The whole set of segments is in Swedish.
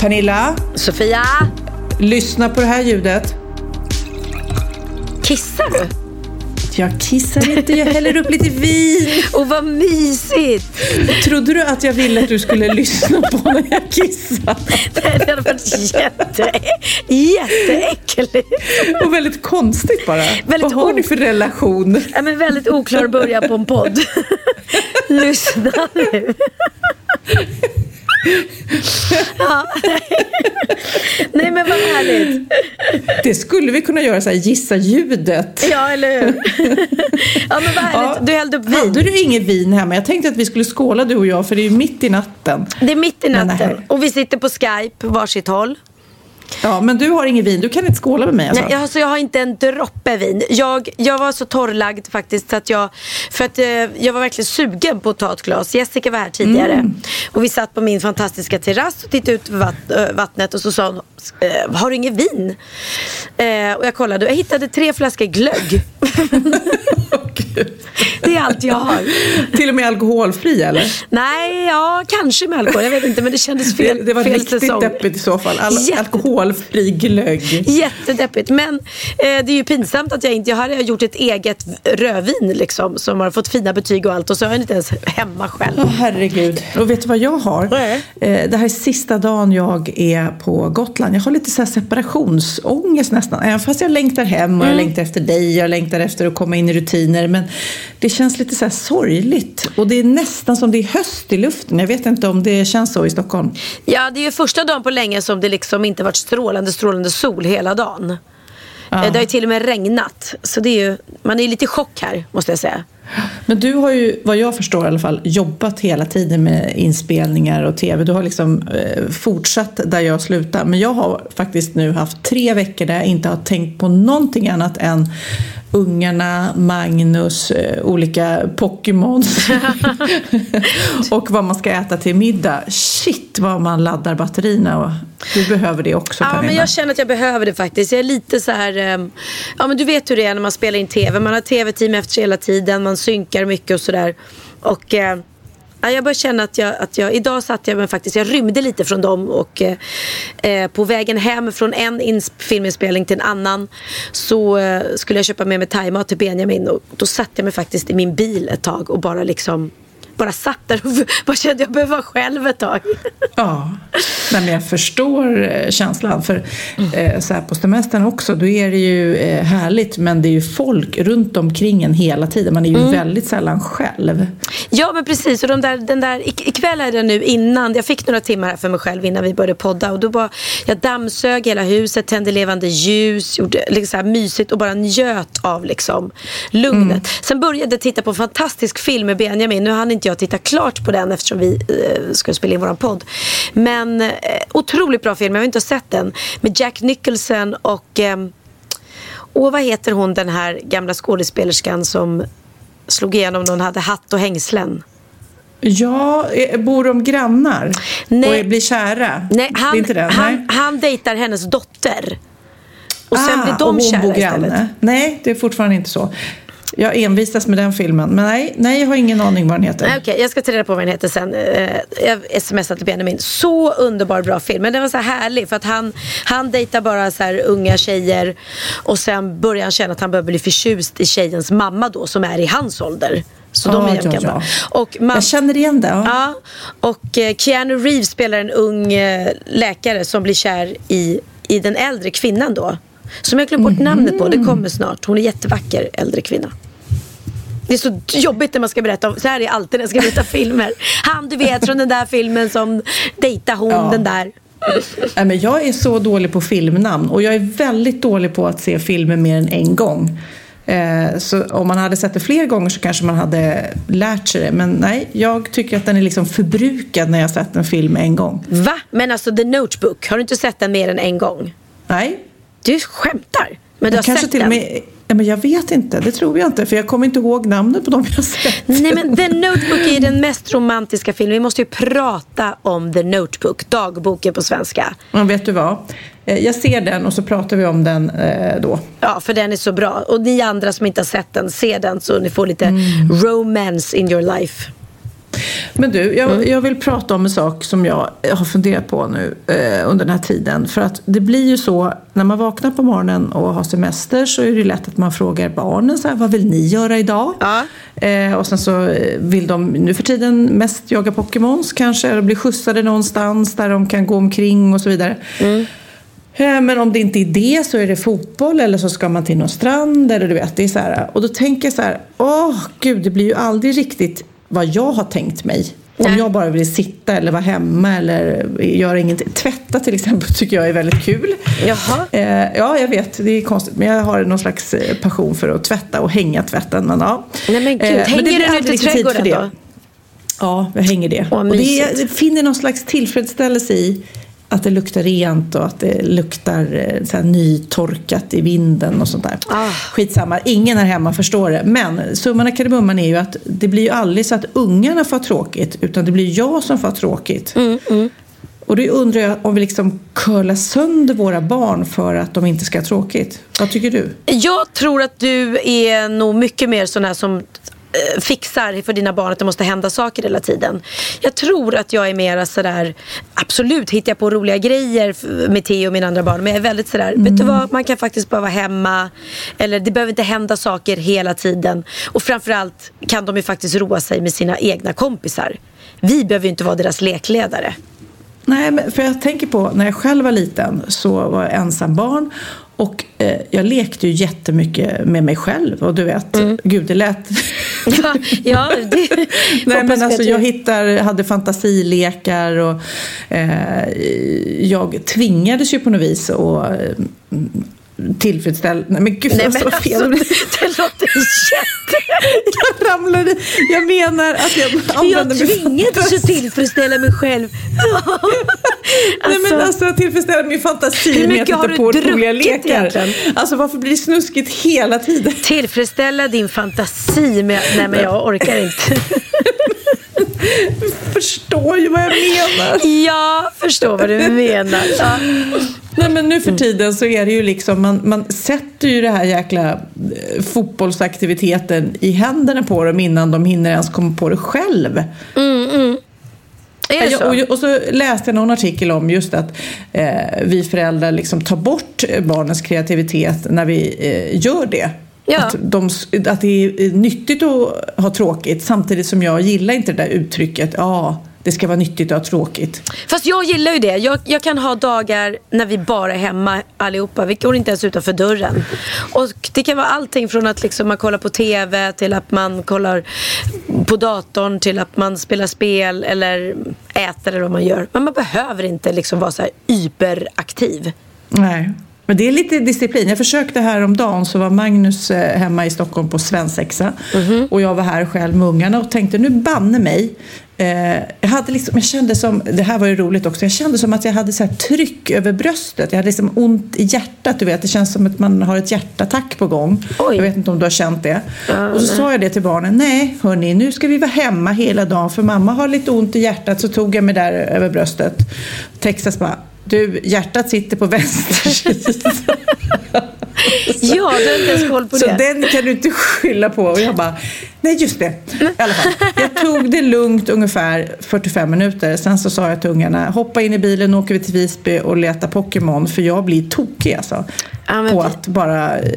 Pernilla, Sofia, lyssna på det här ljudet. kissar du? Jag kissar inte, jag häller upp lite vin. Och vad mysigt! Trodde du att jag ville att du skulle lyssna på när jag kissar? Det hade varit jätte, jätteäckligt. Och väldigt konstigt bara. Väldigt Vad har ni för relation? Ja, men väldigt oklar början på en podd. Lyssna nu. Ja. Nej men vad härligt. Det skulle vi kunna göra så här, gissa ljudet. Ja eller hur. Ja men vad härligt. Du hällde upp vin. Hade du inget vin hemma? Jag tänkte att vi skulle skåla du och jag för det är ju mitt i natten. Det är mitt i natten. Och vi sitter på Skype varsitt håll. Ja, men du har inget vin. Du kan inte skåla med mig alltså. Nej, alltså jag har inte en droppe vin. Jag, jag var så torrlagd faktiskt att jag, för att eh, jag var verkligen sugen på att ta ett glas. Jessica var här tidigare Mm. och vi satt på min fantastiska terrass och tittade ut över ö, vattnet och så sa hon, eh, har du inget vin? Eh, och jag kollade och jag hittade tre flaskor glögg. Det är allt jag har. Till och med alkoholfri eller? Nej, ja kanske med alkohol. Jag vet inte men det kändes fel, det, det var fel riktigt säsong. deppigt i så fall. Al- Jätte- alkoholfri glögg. Jättedeppigt. Men eh, det är ju pinsamt att jag inte... Jag hade gjort ett eget rödvin liksom, som har fått fina betyg och allt och så har jag inte ens hemma själv. Åh herregud. Och vet du vad jag har? Eh, Det här är sista dagen jag är på Gotland. Jag har lite så här separationsångest nästan. Även fast jag längtar hem och jag längtar efter dig. Jag längtar efter att komma in i rutiner. Men det känns lite så här sorgligt. Och det är nästan som det är höst i luften. Jag vet inte om det känns så i Stockholm. Ja, det är ju första dagen på länge som det liksom inte varit strålande, strålande sol hela dagen. Ja. Eh, Det har ju till och med regnat. Så det är ju, man är ju lite i chock här, måste jag säga. Men du har ju, vad jag förstår i alla fall, jobbat hela tiden med inspelningar och tv. Du har liksom eh, fortsatt där jag slutade. Men jag har faktiskt nu haft tre veckor där jag inte har tänkt på någonting annat än ungarna, Magnus, eh, olika Pokémons och vad man ska äta till middag. Shit vad man laddar batterierna och du behöver det också Ja, men Pernilla. jag känner att jag behöver det faktiskt. Jag är lite så här, ehm, ja men du vet hur det är när man spelar in tv. Man har tv-team efter sig hela tiden, man synkar mycket och sådär. Och eh, jag börjar känna att jag, att jag, idag satt jag men faktiskt, jag rymde lite från dem och eh, på vägen hem från en ins- filminspelning till en annan så eh, skulle jag köpa med mig thaimat till Benjamin och då satt jag mig faktiskt i min bil ett tag och bara liksom bara satt där och bara kände att jag behöver vara själv ett tag. Ja, Nej, men jag förstår eh, känslan. För eh, så här på semestern också, då är det ju eh, härligt men det är ju folk runt omkring en hela tiden. Man är ju väldigt sällan själv. Ja men precis och de där, den där, ik- ikväll är det nu innan, jag fick några timmar här för mig själv innan vi började podda och då bara, jag dammsög hela huset, tände levande ljus, gjorde liksom så här mysigt och bara njöt av liksom lugnet. Sen började jag titta på en fantastisk film med Benjamin, nu hann inte jag titta klart på den eftersom vi eh, ska spela in våran podd. Men eh, otroligt bra film, jag har inte sett den, med Jack Nicholson och ehm, och vad heter hon den här gamla skådespelerskan som slog igenom när hon hade hatt och hängslen? Ja, eh, bor de grannar Nej. och blir kära? Nej, han, inte det? han, Nej. han dejtar hennes dotter. Och sen Ah, blir och de hon kära bor istället. granne. Nej, det är fortfarande inte så. Jag envisas med den filmen. Men nej, nej jag har ingen aning vad den heter. Okej, okay, jag ska ta reda på vad den heter sen. Eh, jag smsar till Benjamin. Så underbar bra film. Men den var så härlig för att han, han dejtar bara så här unga tjejer och sen börjar han känna att han behöver bli förtjust i tjejens mamma då som är i hans ålder. Så ja, de är jämngamla. Ja, ja. Och man, jag känner igen det. Ja. ja och eh, Keanu Reeves spelar en ung eh, läkare som blir kär i, i den äldre kvinnan då. Som jag glömt bort mm. namnet på. Det kommer snart. Hon är jättevacker, äldre kvinna. Det är så jobbigt när man ska berätta om, så här är det alltid när jag ska berätta filmer. Han du vet från den där filmen som dejtar hon ja. den där. Nej, men jag är så dålig på filmnamn och jag är väldigt dålig på att se filmer mer än en gång. Eh, så om man hade sett det fler gånger så kanske man hade lärt sig det. Men nej, jag tycker att den är liksom förbrukad när jag sett en film en gång. Va? Men alltså The Notebook, har du inte sett den mer än en gång? Nej. Du skämtar? Men du har kanske sett till den? Med, men jag vet inte, det tror jag inte. För jag kommer inte ihåg namnet på dem jag har sett. Nej men The Notebook är den mest romantiska filmen. Vi måste ju prata om The Notebook, dagboken på svenska. Ja, vet du vad? Eh, jag ser den och så pratar vi om den eh, då. Ja, för den är så bra. Och ni andra som inte har sett den, se den så ni får lite mm. romance in your life. Men du, jag, mm. jag, vill prata om en sak som jag har funderat på nu eh, under den här tiden. För att det blir ju så, när man vaknar på morgonen och har semester så är det lätt att man frågar barnen så här, vad vill ni göra idag? Ja. Eh, och sen så vill de nu för tiden mest jaga Pokémons kanske, eller bli skjutsade någonstans där de kan gå omkring och så vidare. Mm. Eh, men om det inte är det så är det fotboll eller så ska man till någon strand. Eller du vet, det är så här. Och då tänker jag så här, åh gud, det blir ju aldrig riktigt vad jag har tänkt mig. Om jag bara vill sitta eller vara hemma eller göra ingenting. Tvätta till exempel tycker jag är väldigt kul. Jaha. Eh, ja, jag vet, det är konstigt. Men jag har någon slags eh, passion för att tvätta och hänga tvätten. Men, ja. Nej, men gud. Eh, hänger du ute i trädgården då? Ja, jag hänger det. Åh, och det, jag finner någon slags tillfredsställelse i att det luktar rent och att det luktar eh, så här, nytorkat i vinden och sånt där. Ah. Skitsamma, ingen här hemma förstår det. Men summan av kardemumman är ju att det blir ju aldrig så att ungarna får tråkigt utan det blir jag som får tråkigt. Mm, mm. Och då undrar jag om vi liksom curlar sönder våra barn för att de inte ska ha tråkigt. Vad tycker du? Jag tror att du är nog mycket mer sån här som fixar för dina barn att det måste hända saker hela tiden. Jag tror att jag är mera sådär, absolut hittar jag på roliga grejer med Theo och mina andra barn. Men jag är väldigt sådär, mm. vet du vad, man kan faktiskt bara vara hemma. Eller det behöver inte hända saker hela tiden. Och framförallt kan de ju faktiskt roa sig med sina egna kompisar. Vi behöver ju inte vara deras lekledare. Nej, men för jag tänker på när jag själv var liten så var jag ensam barn och eh, jag lekte ju jättemycket med mig själv och du vet, mm. gud det lät... ja, ja det... Nej men alltså jag hittar, hade fantasilekar och eh, jag tvingades ju på något vis att tillfredsställande. Nej men gud Nej, men alltså, fel. Det låter jätte... jag ramlade. Jag menar att jag använde Jag tvingades ju tillfredsställa mig själv. alltså, Nej men alltså, alltså tillfredsställa min fantasi mycket har du på roliga lekar. Egentligen? Alltså varför blir det snuskigt hela tiden? Tillfredsställa din fantasi med... Nej men jag orkar inte. förstår ju vad jag menar. Ja, förstår vad du menar. Ja. Nej, men nu för tiden så är det ju liksom, man, man sätter ju det här jäkla eh, fotbollsaktiviteten i händerna på dem innan de hinner ens komma på det själv. Mm, mm. Är så? Och, och, så läste jag någon artikel om just att eh, vi föräldrar liksom tar bort barnens kreativitet när vi eh, gör det. Ja. Att, de, att det är nyttigt att ha tråkigt samtidigt som jag gillar inte det där uttrycket. Ja, det ska vara nyttigt och ha tråkigt. Fast jag gillar ju det. Jag, jag, kan ha dagar när vi bara är hemma allihopa. Vi går inte ens utanför dörren. Och det kan vara allting från att liksom man kollar på TV till att man kollar på datorn till att man spelar spel eller äter eller vad man gör. Men man behöver inte liksom vara så här hyperaktiv. Nej. Men det är lite disciplin. Jag försökte häromdagen så var Magnus eh, hemma i Stockholm på svensexa mm -hmm. och jag var här själv med ungarna och tänkte nu banne mig Eh, jag, hade liksom, jag kände som, det här var ju roligt också, jag kände som att jag hade så tryck över bröstet. Jag hade liksom ont i hjärtat, du vet. Det känns som att man har ett hjärtattack på gång. Oj. Jag vet inte om du har känt det. Ja, och så sa jag det till barnen. Nej, hörni, nu ska vi vara hemma hela dagen för mamma har lite ont i hjärtat. Så tog jag mig där över bröstet. Texas bara, du, hjärtat sitter på vänster sida. Ja, du har inte ens koll på Så det. den kan du inte skylla på. Och jag bara, nej just det. I alla fall. Jag tog det lugnt ungefär 45 minuter. Sen så sa jag till ungarna, hoppa in i bilen, nu åker vi till Visby och letar Pokémon. För jag blir tokig alltså. Ja, på att bara eh,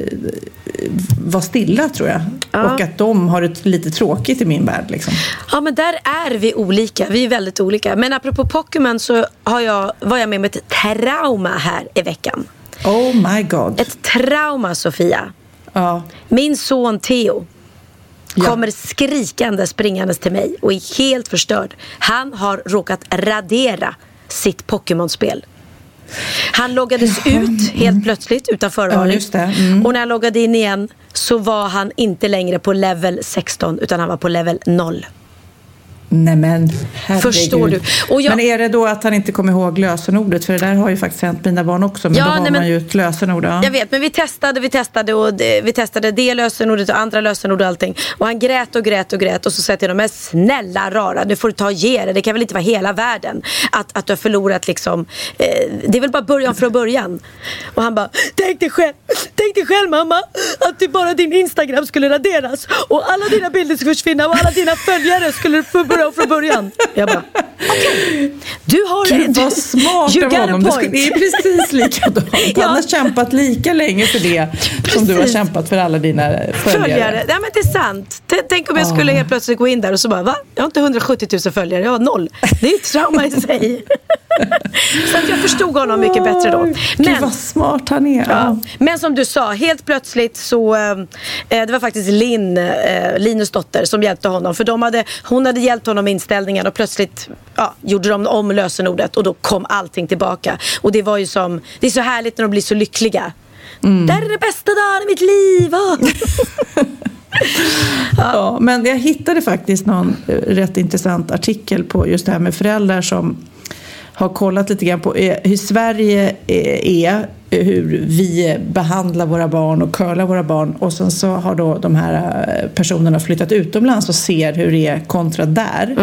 vara stilla tror jag. Ja. Och att de har det lite tråkigt i min värld. Liksom. Ja men där är vi olika. Vi är väldigt olika. Men apropå Pokémon så har jag, var jag med om ett trauma här i veckan. Oh my god. Ett trauma Sofia. Ja. Min son Theo Ja. kommer skrikande springandes till mig och är helt förstörd. Han har råkat radera sitt Pokémon-spel. Han loggades ut helt plötsligt utan förvarning. Ja. Mm. Och när han loggade in igen så var han inte längre på level 16 utan han var på level 0. Nej men herregud. Förstår du? Jag- Men är det då att han inte kommer ihåg lösenordet? För det där har ju faktiskt hänt mina barn också. Men Ja, då har nej, men- man ju ett lösenord. Ja. Jag vet, men vi testade, vi testade och det, vi testade det lösenordet och andra lösenord och allting. Och han grät och grät och grät och så sa jag till honom, men snälla rara, nu får du ta och ge det. Det kan väl inte vara hela världen att, att du har förlorat liksom. Eh, det är väl bara början från början. Och han bara, tänk dig själv, tänk dig själv mamma, att det bara din Instagram skulle raderas och alla dina bilder skulle försvinna och alla dina följare skulle få börja från början. Jag bara, okej. Du har Gud vad smart av honom. Det point. skulle- Det är precis likadant. Ja. Han har kämpat lika länge för det som du har Precis. kämpat för alla dina följare. följare. Nej men det är sant. T- Tänk om jag skulle helt plötsligt gå in där och så bara va? Jag har inte 170 000 följare, jag har noll. Det är ju ett trauma i sig. så att jag förstod honom mycket bättre då. Gud Men, vad smart han är. ja. Ja. men som du sa, helt plötsligt så eh, Det var faktiskt Linn, eh, Linus dotter som hjälpte honom. För de hade, hon hade hjälpt honom med inställningen och plötsligt ja, gjorde de om lösenordet och då kom allting tillbaka. Och det var ju som, det är så härligt när de blir så lyckliga. Det här är det bästa dagen i mitt liv! Ah. Ja, men jag hittade faktiskt någon eh, rätt intressant artikel på just det här med föräldrar som har kollat lite grann på eh, hur Sverige eh, är, hur vi behandlar våra barn och curlar våra barn och sen så har då de här eh, personerna flyttat utomlands och ser hur det är kontra där.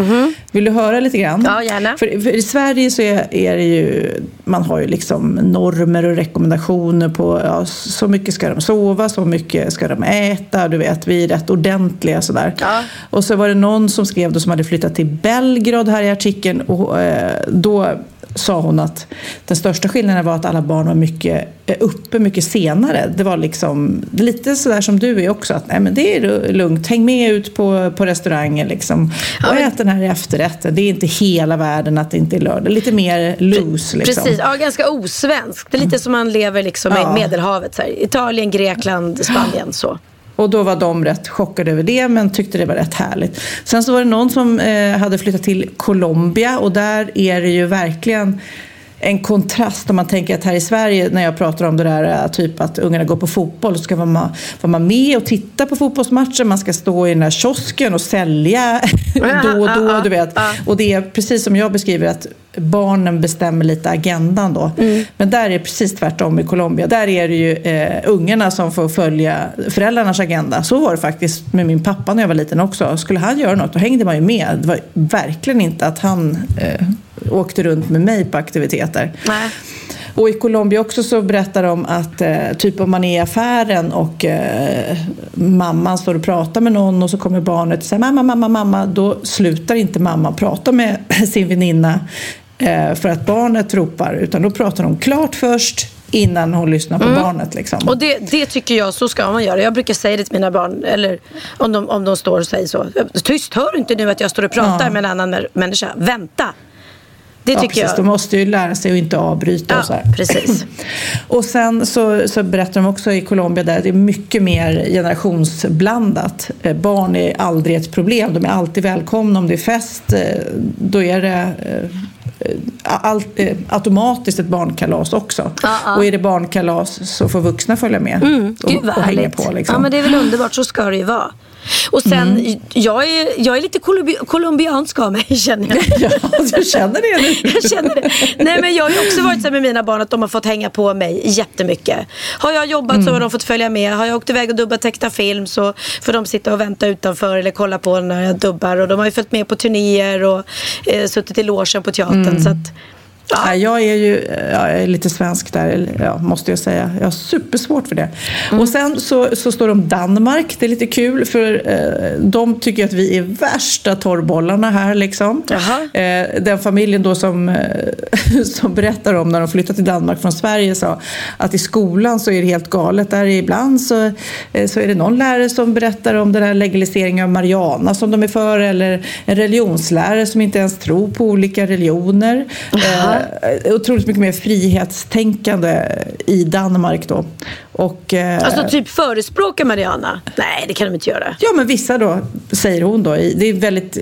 Vill du höra lite grann? Ja, gärna. För, för i Sverige så är, är det ju, man har ju liksom normer och rekommendationer på ja, så mycket ska de sova, så mycket ska de äta, du vet, vi är rätt ordentliga sådär. Ja. Och så var det någon som skrev då som hade flyttat till Belgrad här i artikeln och eh, då sa hon att den största skillnaden var att alla barn var mycket eh, uppe mycket senare. Det var liksom lite sådär som du är också, att nej men det är lugnt, häng med ut på, på restaurangen liksom och ät den här efterrätten. Det är inte hela världen att det inte är lördag, lite mer loose liksom. Precis, ja, ganska osvenskt. Det är lite som man lever liksom Ja. i Medelhavet. Så här. Italien, Grekland, Spanien. Så. Och då var de rätt chockade över det men tyckte det var rätt härligt. Sen så var det någon som eh, hade flyttat till Colombia och där är det ju verkligen en kontrast om man tänker att här i Sverige när jag pratar om det där eh, typ att ungarna går på fotboll så ska man vara med och titta på fotbollsmatchen. Man ska stå i den där kiosken och sälja då och då. Du vet. Och det är precis som jag beskriver att barnen bestämmer lite agendan då. Mm. Men där är det precis tvärtom i Colombia. Där är det ju eh, ungarna som får följa föräldrarnas agenda. Så var det faktiskt med min pappa när jag var liten också. Skulle han göra något då hängde man ju med. Det var verkligen inte att han eh, åkte runt med mig på aktiviteter. Nej. Och i Colombia också så berättar de att eh, typ om man är i affären och eh, mamman står och pratar med någon och så kommer barnet och säger mamma, mamma, mamma. Då slutar inte mamma prata med sin väninna eh, för att barnet ropar utan då pratar de klart först innan hon lyssnar på barnet. Liksom. Och det, det tycker jag, så ska man göra. Jag brukar säga det till mina barn, eller om de, om de står och säger så. Tyst, hör du inte nu att jag står och pratar Ja. med en annan mä- människa? Vänta! Det ja, tycker precis. De jag. måste ju lära sig att inte avbryta och så Ja, här. precis. Och sen så, så berättar de också i Colombia där det är mycket mer generationsblandat. Eh, Barn är aldrig ett problem, de är alltid välkomna. Om det är fest, eh, då är det eh, all, automatiskt ett barnkalas också. Ja, ja. Och är det barnkalas så får vuxna följa med Mm, och, och hänga på. Liksom. Ja men det är väl underbart, så ska det ju vara. Och sen, Mm. jag, är, jag är lite colombi colombiansk av mig känner jag. Ja, du känner det nu? Jag känner det. Nej men jag har ju också varit så med mina barn att de har fått hänga på mig jättemycket. Har jag jobbat Mm. så har de fått följa med. Har jag åkt iväg och dubbat teckna film så får de sitta och vänta utanför eller kolla på när jag dubbar. Och de har ju följt med på turnéer och eh, suttit i logen på teatern. Mm. Så att, Ja. Jag är ju jag är lite svensk där, ja, måste jag säga. Jag har supersvårt för det. Mm. Och sen så, så står det om Danmark. Det är lite kul för eh, de tycker att vi är värsta torrbollarna här. Liksom. Eh, den familjen då som, eh, som berättar om när de flyttade till Danmark från Sverige sa att i skolan så är det helt galet. Där ibland så, eh, så är det någon lärare som berättar om den här legaliseringen av marijuana som de är för eller en religionslärare som inte ens tror på olika religioner. Eh, Eh, otroligt mycket mer frihetstänkande i Danmark då. Och, eh, alltså typ förespråkar Mariana? Nej, det kan de inte göra. Ja, men vissa då, säger hon då. Det är väldigt,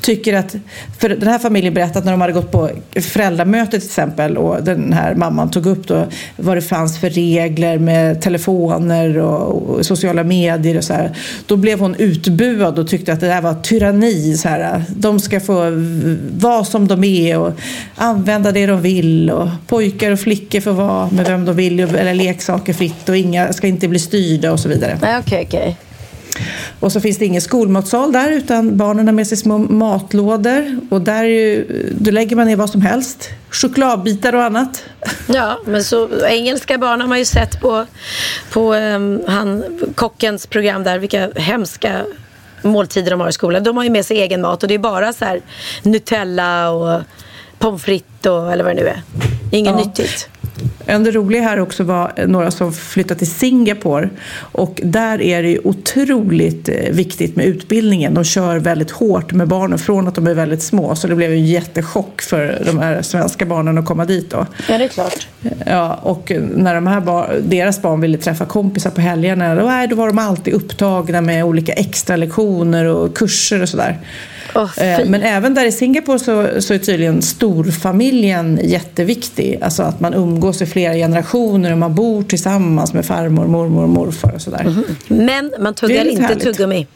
tycker att, för den här familjen berättade att när de hade gått på föräldramöte till exempel och den här mamman tog upp då vad det fanns för regler med telefoner och, och sociala medier och så här. Då blev hon utbuad och tyckte att det där var tyranni. Så här. De ska få vara som de är och använda det de vill och pojkar och flickor får vara med vem de vill eller leksaker fritt och inga ska inte bli styrda och så vidare. Nej, okay, okay. Och så finns det ingen skolmatsal där utan barnen har med sig små matlådor och där ju, då lägger man ner vad som helst. Chokladbitar och annat. Ja, men så engelska barn har man ju sett på, på um, han, kockens program där, vilka hemska måltider de har i skolan. De har ju med sig egen mat och det är bara så här Nutella och pommes frites och, eller vad det nu är. Inget ja. nyttigt. En det roliga här också var några som flyttat till Singapore och där är det otroligt eh, viktigt med utbildningen. De kör väldigt hårt med barnen från att de är väldigt små så det blev en jättechock för de här svenska barnen att komma dit då. Ja, det är klart. Ja, och när de här bar deras barn ville träffa kompisar på helgerna då, då var de alltid upptagna med olika extra lektioner och kurser och sådär. Oh, Men även där i Singapore så, så är tydligen storfamiljen jätteviktig. Alltså att man umgås i flera generationer och man bor tillsammans med farmor, mormor morfar och sådär. Mm -hmm. Men man tuggar inte härligt. tuggummi.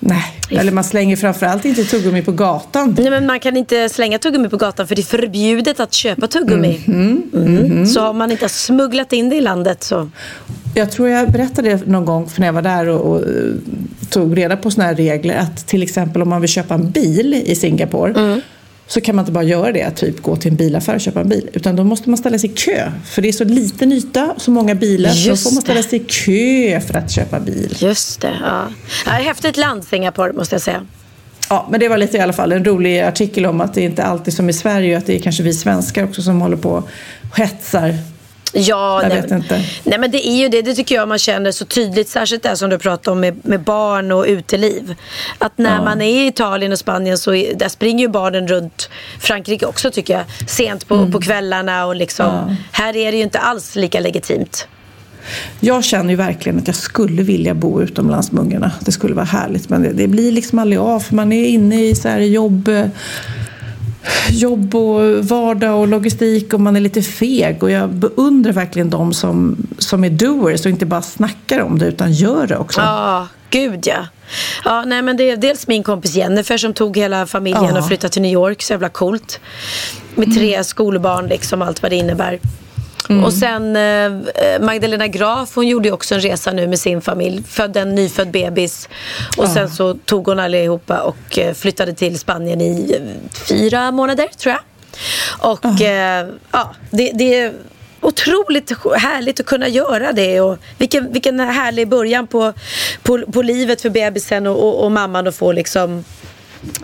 Nej, eller man slänger framförallt inte tuggummi på gatan. Nej, men man kan inte slänga tuggummi på gatan för det är förbjudet att köpa tuggummi. Mm, mm, mm. Så har man inte smugglat in det i landet så. Jag tror jag berättade det någon gång för när jag var där och, och tog reda på sådana här regler att till exempel om man vill köpa en bil i Singapore mm. Så kan man inte bara göra det, typ gå till en bilaffär och köpa en bil. Utan då måste man ställa sig i kö. För det är så liten yta, så många bilar, Just så får man ställa sig i kö för att köpa bil. Just det, ja. ja häftigt land Singapore måste jag säga. Ja, men det var lite i alla fall en rolig artikel om att det inte alltid som i Sverige, att det är kanske vi svenskar också som håller på och hetsar Ja, jag nej, vet inte. Nej men det är ju det, det tycker jag man känner så tydligt. Särskilt det som du pratar om med, med barn och uteliv. Att när ja. man är i Italien och Spanien så där springer ju barnen runt Frankrike också tycker jag. Sent på, mm. på kvällarna och liksom. Ja. Här är det ju inte alls lika legitimt. Jag känner ju verkligen att jag skulle vilja bo utomlands med ungarna. Det skulle vara härligt men det, det blir liksom aldrig av för man är inne i så här jobb jobb och vardag och logistik och man är lite feg. Och jag beundrar verkligen de som, som är doers och inte bara snackar om det utan gör det också. Ja, gud ja. Ja, nej, men det är dels min kompis Jennifer som tog hela familjen ja. och flyttade till New York. Så jävla coolt. Med tre mm. skolbarn, liksom allt vad det innebär. Mm. Och sen eh, Magdalena Graf, hon gjorde också en resa nu med sin familj. Födde en nyfödd bebis. Och ja. sen så tog hon allihopa och eh, flyttade till Spanien i eh, fyra månader tror jag. Och ja, eh, ja det, det är otroligt härligt att kunna göra det. Och vilken, vilken härlig början på, på, på livet för bebisen och, och, och mamman att få liksom,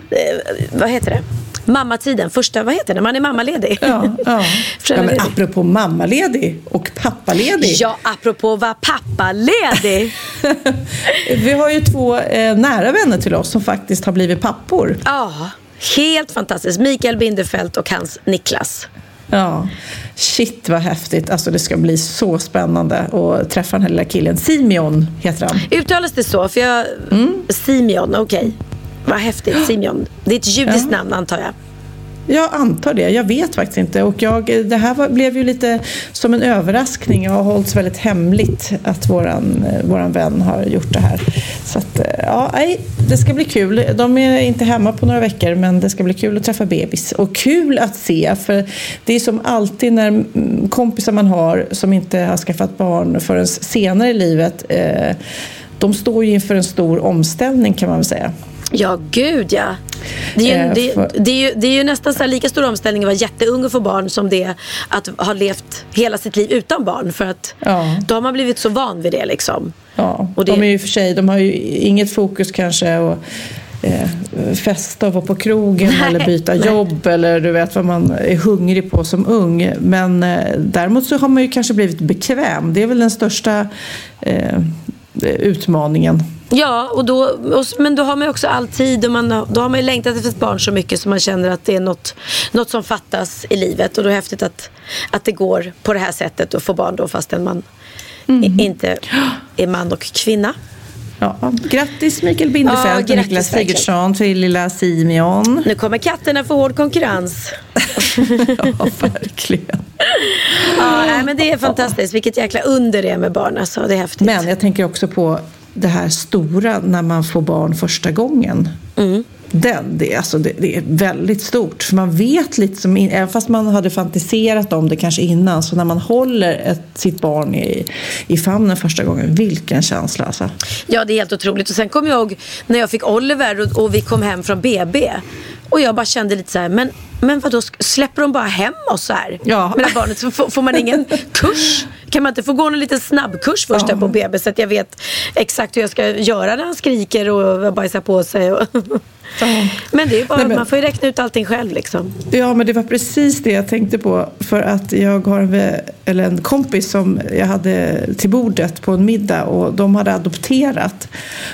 eh, vad heter det? Mammatiden, första, vad heter det, man är mammaledig. Ja, ja. ja men apropå mammaledig och pappaledig. Ja, apropå vara pappaledig. Vi har ju två eh, nära vänner till oss som faktiskt har blivit pappor. Ja, helt fantastiskt. Mikael Bindefeld och hans Niklas. Ja, shit vad häftigt. Alltså det ska bli så spännande att träffa den här lilla killen. Simeon heter han. Uttalas det så? För jag... Mm. Simeon, okej. Okay. Vad häftigt, Simeon. Det är ett judiskt ja. namn antar jag. Jag antar det. Jag vet faktiskt inte. Och jag, det här var, blev ju lite som en överraskning. Jag har hållits väldigt hemligt att våran, våran vän har gjort det här. Så att, ja, nej, det ska bli kul. De är inte hemma på några veckor men det ska bli kul att träffa bebis. Och kul att se. För det är som alltid när kompisar man har som inte har skaffat barn förrän senare i livet. Eh, de står ju inför en stor omställning kan man väl säga. Ja, gud ja. Det är, ju, Eh, det, det, är ju, det är ju nästan så här lika stor omställning att vara jätteung och få barn som det att ha levt hela sitt liv utan barn. För att Ja. då har man blivit så van vid det liksom. Ja, Och det- de är ju för sig, de har ju inget fokus kanske att eh, festa och vara på krogen Nej, eller byta nej. jobb eller du vet vad man är hungrig på som ung. Men eh, däremot så har man ju kanske blivit bekväm. Det är väl den största eh, utmaningen. Ja, och då, och, men då har man ju också all tid och man, då har man ju längtat efter ett barn så mycket så man känner att det är något, något som fattas i livet. Och då är det häftigt att, att det går på det här sättet att få barn då fastän man i, inte är man och kvinna. Ja, grattis Mikael Bindefeld Ja, och Niklas. Sigurdsson till lilla Simeon. Nu kommer katterna få hård konkurrens. Ja, verkligen. Ja, men det är fantastiskt. Vilket jäkla under det är med barn. Alltså. Det är häftigt. Men jag tänker också på det här stora när man får barn första gången. Den, det, är- alltså, det, det är väldigt stort. För man vet lite, som in, även fast man hade fantiserat om det kanske innan, så när man håller ett, sitt barn i, i famnen första gången, vilken känsla alltså. Ja, det är helt otroligt. Och sen kommer jag ihåg när jag fick Oliver och, och vi kom hem från BB. Och jag bara kände lite så här, men, men vadå, släpper de bara hem oss så här? Ja. Med barnet, så får, får man ingen kurs? Kan man inte få gå en liten snabbkurs först Ja. där på BB så att jag vet exakt hur jag ska göra när han skriker och bajsar på sig? Och Men det är bara, Nej, men- man får ju räkna ut allting själv liksom. Ja, men det var precis det jag tänkte på. För att jag har en, eller en kompis som jag hade till bordet på en middag och de hade adopterat.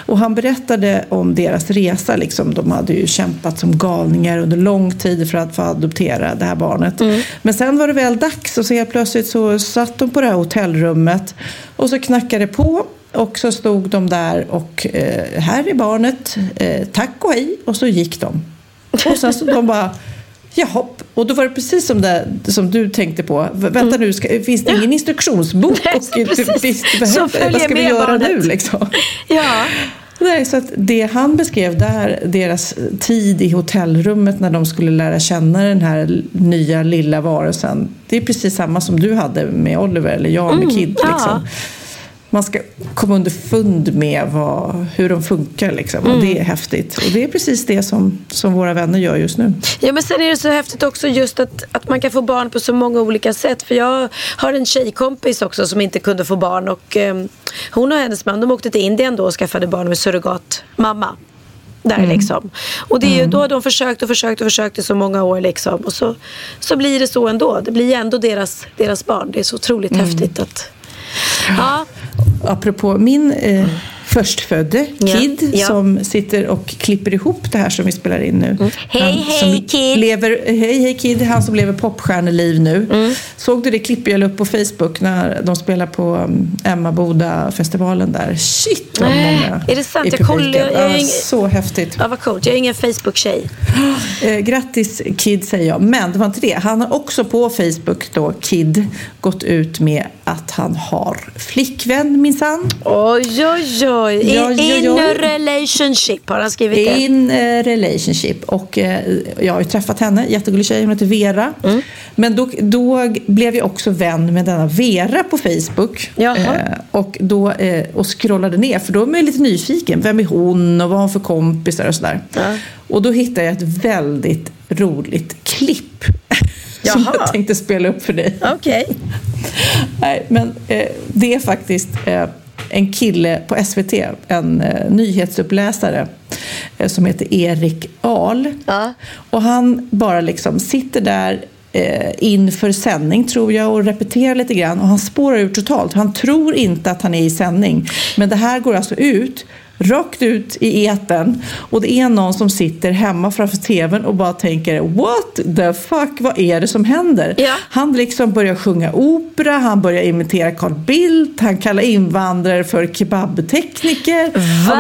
Och han berättade om deras resa. Liksom. De hade ju kämpat som galningar under lång tid för att få adoptera det här barnet. Men sen var det väl dags och så helt plötsligt så satt de på det här hotellrummet och så knackade det på. Och så stod de där och eh, här är barnet, eh, tack och hej. Och så gick de. Och sen så de bara Jaha, och då var det precis som, det, som du tänkte på. Vänta nu, ska, finns det ingen instruktionsbok? Nej, och, så precis. vad ska vi göra barnet. nu liksom? Ja. Nej, så att det han beskrev där, deras tid i hotellrummet när de skulle lära känna den här nya lilla varelsen. Det är precis samma som du hade med Oliver, eller jag med Mm, Kid. ja. Man ska komma underfund med vad, hur de funkar. Liksom. Och det är häftigt. Och det är precis det som, som våra vänner gör just nu. Ja men sen är det så häftigt också just att, att man kan få barn på så många olika sätt. För jag har en tjejkompis också som inte kunde få barn och eh, hon och hennes man de åkte till Indien då och skaffade barn med surrogatmamma. Där liksom. Och det är ju då har de försökt och försökt och försökt i så många år liksom. Och så, så blir det så ändå. Det blir ändå deras, deras barn. Det är så otroligt häftigt att... Ja, Apropå min eh, förstfödde Ja, Kid ja. som sitter och klipper ihop det här som vi spelar in nu. Hej, Han hej, som Kid. Lever, hej hej Kid, han som lever popstjärneliv nu. Mm. Såg du det klipp jag la upp på Facebook när de spelar på um, Emmaboda-festivalen där? Shit vad många är det sant? i Jag kollar- jag är Ja, ing- Så häftigt. ja vad coolt. Jag är ingen Facebook-tjej. Eh, grattis Kid säger jag. Men det var inte det. Han har också på Facebook då, Kid, gått ut med att han har flickvän minsann. Oj, oj, oj. In, Ja, ja, in a relationship har han skrivit det. In eh, relationship. Och eh, jag har ju träffat henne, jättegullig tjej, hon heter Vera. Mm. Men då, då blev jag också vän med denna Vera på Facebook. Eh, och, då, eh, och scrollade ner, för då är man ju lite nyfiken. Vem är hon och vad har hon för kompisar och sådär. Ja. Och då hittade jag ett väldigt roligt klipp. som Jaha. jag tänkte spela upp för dig. Okej. Nej, men eh, det är faktiskt eh, en kille på SVT, en eh, nyhetsuppläsare eh, som heter Erik Ahl. Ja. Och han bara liksom sitter där eh, inför sändning tror jag och repeterar lite grann och han spårar ur totalt. Han tror inte att han är i sändning. Men det här går alltså ut rakt ut i etern och det är någon som sitter hemma framför tvn och bara tänker what the fuck, vad är det som händer? Ja. Han liksom börjar sjunga opera, han börjar imitera Carl Bildt, han kallar invandrare för kebabtekniker.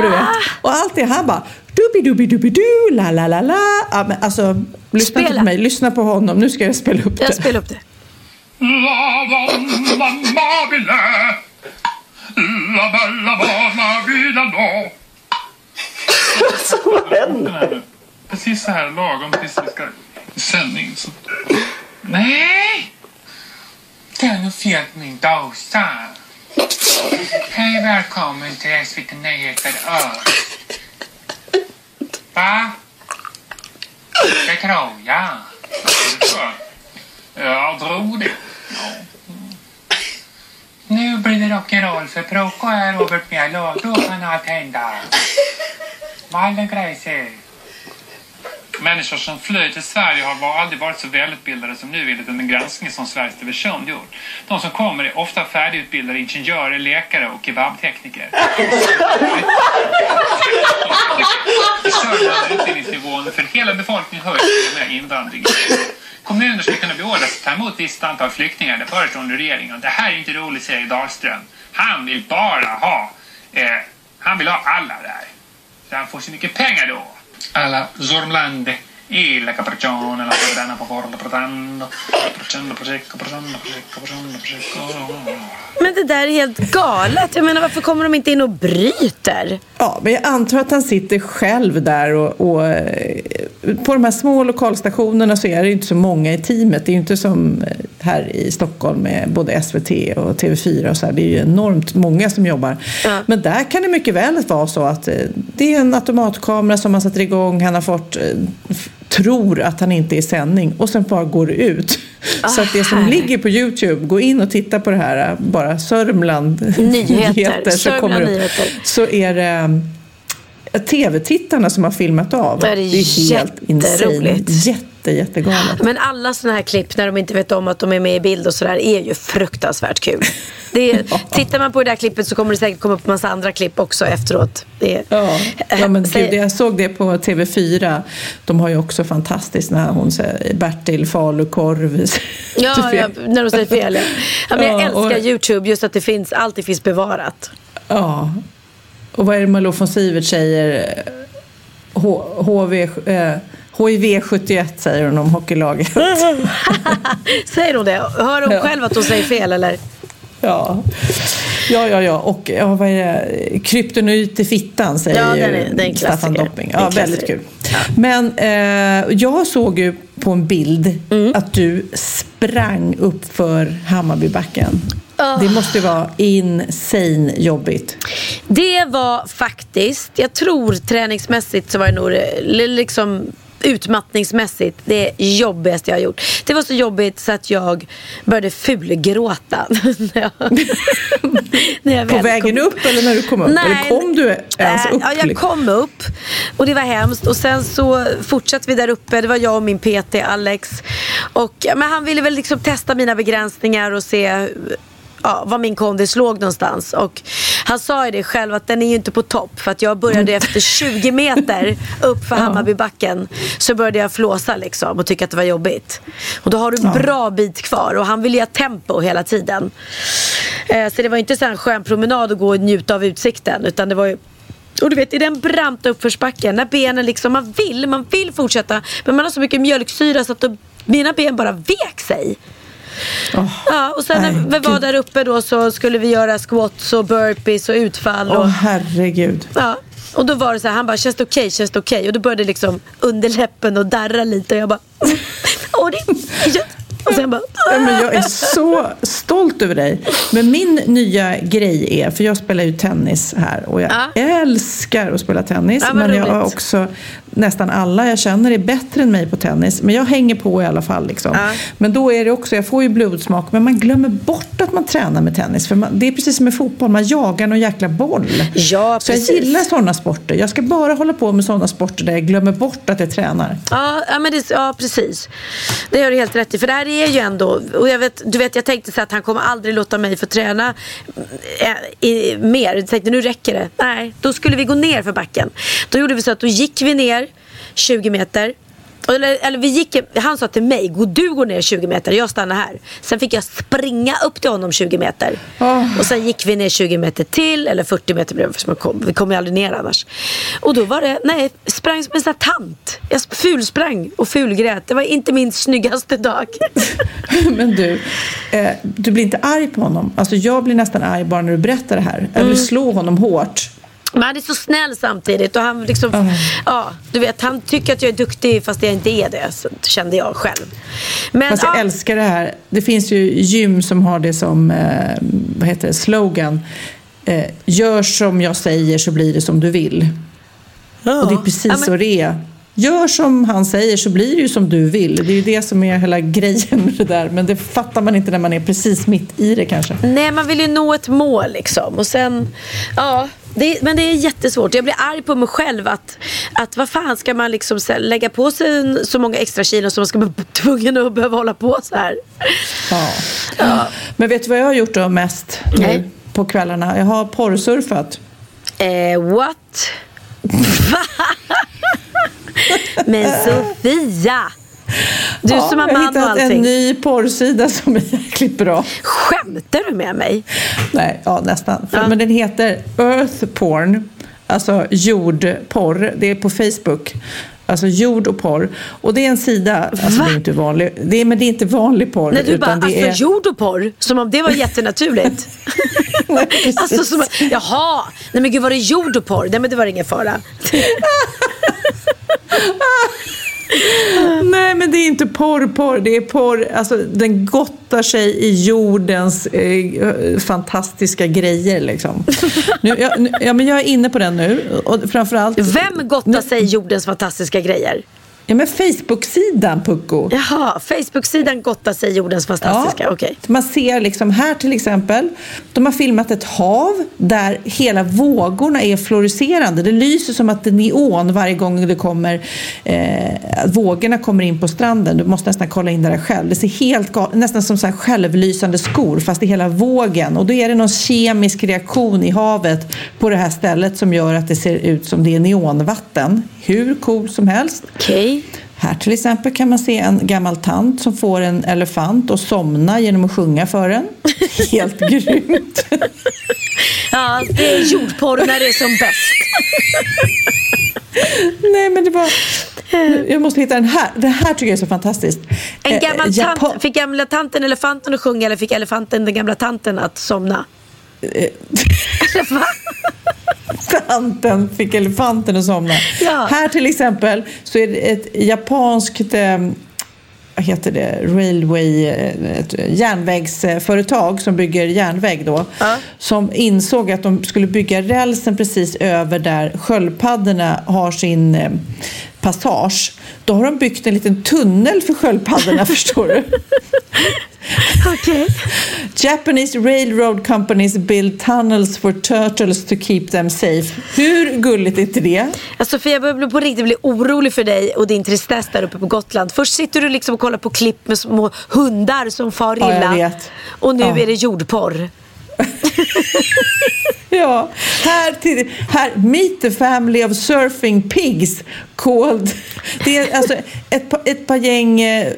Du vet. Och allt det, han bara dubi-dubi-dubi-du, la la la la. Ja, men alltså, lyssna inte Spela. på mig, lyssna på honom. Nu ska jag spela upp Jag det. spelar upp det. La donna amabile, la bella buona vida no. Precis så här lagom tills vi ska i sändning. Så... Nej! Det är nog fel på min dosa. Hej välkommen till SVT Nyheter Ö. Va? Det tror jag. Jag tror det. Ja. Nu det rock'n'roll för Procco är Robert Mjäll och då kan allt hända. Wallengrejser. Människor som flyr till Sverige har aldrig varit så välutbildade som nu enligt en granskning som Sveriges Television gjort. De som kommer är ofta färdigutbildade ingenjörer, läkare och kebabtekniker. I Sörmland är utbildningsnivån för hela befolkningen höjd med invandringen. Kommuner ska kunna beordras att ta emot visst antal flyktingar, det föreslår nu regeringen. Det här är inte roligt, säger Dahlström. Han vill bara ha, eh, han vill ha alla där. Så han får så mycket pengar då. Alla Zormlande. Il capriccione, la sovrana poporla protando, procendo prosecco, prosendo prosecco, prosendo prosecco. Men det där är helt galet. Jag menar varför kommer de inte in och bryter? Ja, men jag antar att han sitter själv där och, och eh, på de här små lokalstationerna så är det inte så många i teamet. Det är ju inte som här i Stockholm med både SVT och TV4 och så här. Det är ju enormt många som jobbar. Ja. Men där kan det mycket väl vara så att eh, det är en automatkamera som man sätter igång. Han har fått, eh, tror att han inte är i sändning och sen bara går det ut. Så att det som här. ligger på Youtube, gå in och titta på det här, bara Sörmland Nyheter. så Sörmland kommer det upp. Nyheter. Så är det eh, tv-tittarna som har filmat av. Det är helt insane. Jätte, jättegalet. Men alla sådana här klipp när de inte vet om att de är med i bild och sådär är ju fruktansvärt kul. Det är, Tittar man på det där klippet så kommer det säkert komma upp massa andra klipp också efteråt. Är, Ja, ja men gud, jag såg det på TV4. De har ju också fantastiskt när hon säger Bertil falukorv. Ja, ja, när de säger fel. Ja. Ja, men jag Ja, och- älskar YouTube just att det finns, alltid finns bevarat. Ja. Och vad är det Malou von Sivert säger? H- HV, eh, HIV 71 säger hon om hockeylaget. Säger hon det? Hör hon Ja. själv att hon säger fel eller? Ja, ja, ja. ja. Och ja, vad är det? Kryptonit i fittan säger Ja, den är- den är Staffan. Dopping. Ja, väldigt kul. Men eh, jag såg ju på en bild Mm. att du sprang upp för Hammarbybacken. Ah. Det måste vara insane jobbigt. Det var faktiskt, jag tror träningsmässigt så var det nog liksom utmattningsmässigt det jobbigaste jag har gjort. Det var så jobbigt så att jag började fulgråta. när jag, när jag På vägen kom- upp eller när du kom upp? eller kom du ens upp? Ja, jag kom upp och det var hemskt. Och sen så fortsatte vi där uppe. Det var jag och min PT Alex. Och, men han ville väl liksom testa mina begränsningar och se ja, var min kondis låg någonstans. Och han sa ju det själv att den är ju inte på topp. För att jag började efter 20 meter upp för Hammarbybacken. Så började jag flåsa liksom och tycka att det var jobbigt. Och då har du en bra bit kvar. Och han ville ju ha tempo hela tiden. Eh, så det var inte så en skön promenad att gå och njuta av utsikten. Utan det var ju och du vet i den branta uppförsbacken när benen liksom, man vill, man vill fortsätta men man har så mycket mjölksyra så att de, mina ben bara vek sig. Åh, Ja, och sen nej, när vi var där uppe då så skulle vi göra squats och burpees och utfall. Åh Och, herregud. ja, och då var det så här, han bara känns det okej, känns det okej? Och då började liksom underläppen och darra lite och jag bara, åh det och sen bara, Ja, men jag är så stolt över dig. Men min nya grej är, för jag spelar ju tennis här och jag Ja. älskar att spela tennis. Ja, men jag har roligt. också, nästan alla jag känner är bättre än mig på tennis. Men jag hänger på i alla fall. Liksom. Ja. Men då är det också, jag får ju blodsmak, men man glömmer bort att man tränar med tennis. För man, det är precis som med fotboll, man jagar någon jäkla boll. Ja, så jag gillar sådana sporter. Jag ska bara hålla på med sådana sporter där jag glömmer bort att jag tränar. Ja, ja, men det, ja, precis. Det har du helt rätt i. För det här är ju ändå, och jag vet, du vet jag tänkte så att han kommer aldrig låta mig få träna eh, i, mer. Jag tänkte nu räcker det. Nej, då skulle vi gå ner för backen. Då gjorde vi så att då gick vi ner 20 meter. Eller, eller vi gick, han sa till mig, gå du går ner 20 meter, jag stannar här. Sen fick jag springa upp till honom 20 meter. Åh. Och sen gick vi ner 20 meter till, eller 40 meter blev det, kom, vi kom ju aldrig ner annars. Och då var det, nej, sprang som en sån här tant. Jag fulsprang och fulgrät. Det var inte min snyggaste dag. Men du, eh, du blir inte arg på honom? Alltså jag blir nästan arg bara när du berättar det här. Jag Mm. vill slå honom hårt. Men han är så snäll samtidigt och han liksom, Ja. ja, du vet, han tycker att jag är duktig fast jag inte är det, kände jag själv. Men, Fast jag ja, älskar det här. Det finns ju gym som har det som eh, vad heter det, slogan. Eh, gör som jag säger så blir det som du vill. Ja. Och det är precis Ja, men- så det är. Gör som han säger så blir det ju som du vill. Det är ju det som är hela grejen med det där. Men det fattar man inte när man är precis mitt i det kanske. Nej, man vill ju nå ett mål liksom. Och sen, ja. Det, men det är jättesvårt. Jag blir arg på mig själv att, att vad fan ska man liksom lägga på sig så många extra kilo som man ska vara tvungen att behöva hålla på så här. Ja. Men vet du vad jag har gjort då mest nu på kvällarna? Jag har porrsurfat. Eh, what? men Sofia! Du Ja, som har jag har man och hittat en allting. ny porrsida som är jäkligt bra. Skämtar du med mig? Nej, ja nästan. Ja. Men den heter Earth Porn, alltså jordporr. Det är på Facebook. Alltså jord och porr. Och det är en sida, alltså Va? det är inte vanlig, det är, men det är inte vanlig porr. När du bara, alltså är, jord och porr, som om det var jättenaturligt. Nej, precis. alltså som, jaha, nej men gud var det jord och porr? Nej men det var ingen fara. Nej, men det är inte porr, porr. Det är porr, alltså den gottar sig i jordens eh, fantastiska grejer liksom. Nu, jag, nu, ja, men jag är inne på den nu. Och framförallt... Vem gottar sig i jordens fantastiska grejer? Ja, men Facebook-sidan, Pucko. Jaha, Facebook-sidan gottar sig jordens fantastiska, okej. Man ser liksom här till exempel, de har filmat ett hav där hela vågorna är fluorescerande. Det lyser som att det är neon varje gång det kommer, eh, vågorna kommer in på stranden. Du måste nästan kolla in det där själv. Det ser helt nästan som så här självlysande skor fast i hela vågen. Och då är det någon kemisk reaktion i havet på det här stället som gör att det ser ut som det är neonvatten. Hur cool som helst. Okej. Här till exempel kan man se en gammal tant som får en elefant att somna genom att sjunga för den. Helt grymt. Ja, det är jordporr när det är som bäst. Nej men det var... Jag måste hitta den här. Det här tycker jag är så fantastiskt. En Eh, gammal Japan- tant, fick gamla tanten elefanten att sjunga eller fick elefanten den gamla tanten att somna? Tanten fick elefanten att somna. Ja. Här till exempel så är det ett japanskt eh, vad heter det, railway, eh, ett järnvägsföretag som bygger järnväg då. Ja. Som insåg att de skulle bygga rälsen precis över där sköldpaddorna har sin eh, passage. Då har de byggt en liten tunnel för sköldpaddorna förstår du. Okej. Japanese railroad companies build tunnels for turtles to keep them safe. Hur gulligt är inte det? Alltså, Sofia, jag börjar på riktigt bli orolig för dig och din tristess där uppe på Gotland. Först sitter du liksom och kollar på klipp med små hundar som far Ja, illa. vet. Och nu Ja. är det jordporr. Ja, här, till, här Meet the family of surfing pigs called... Det är alltså ett, ett par gäng eh,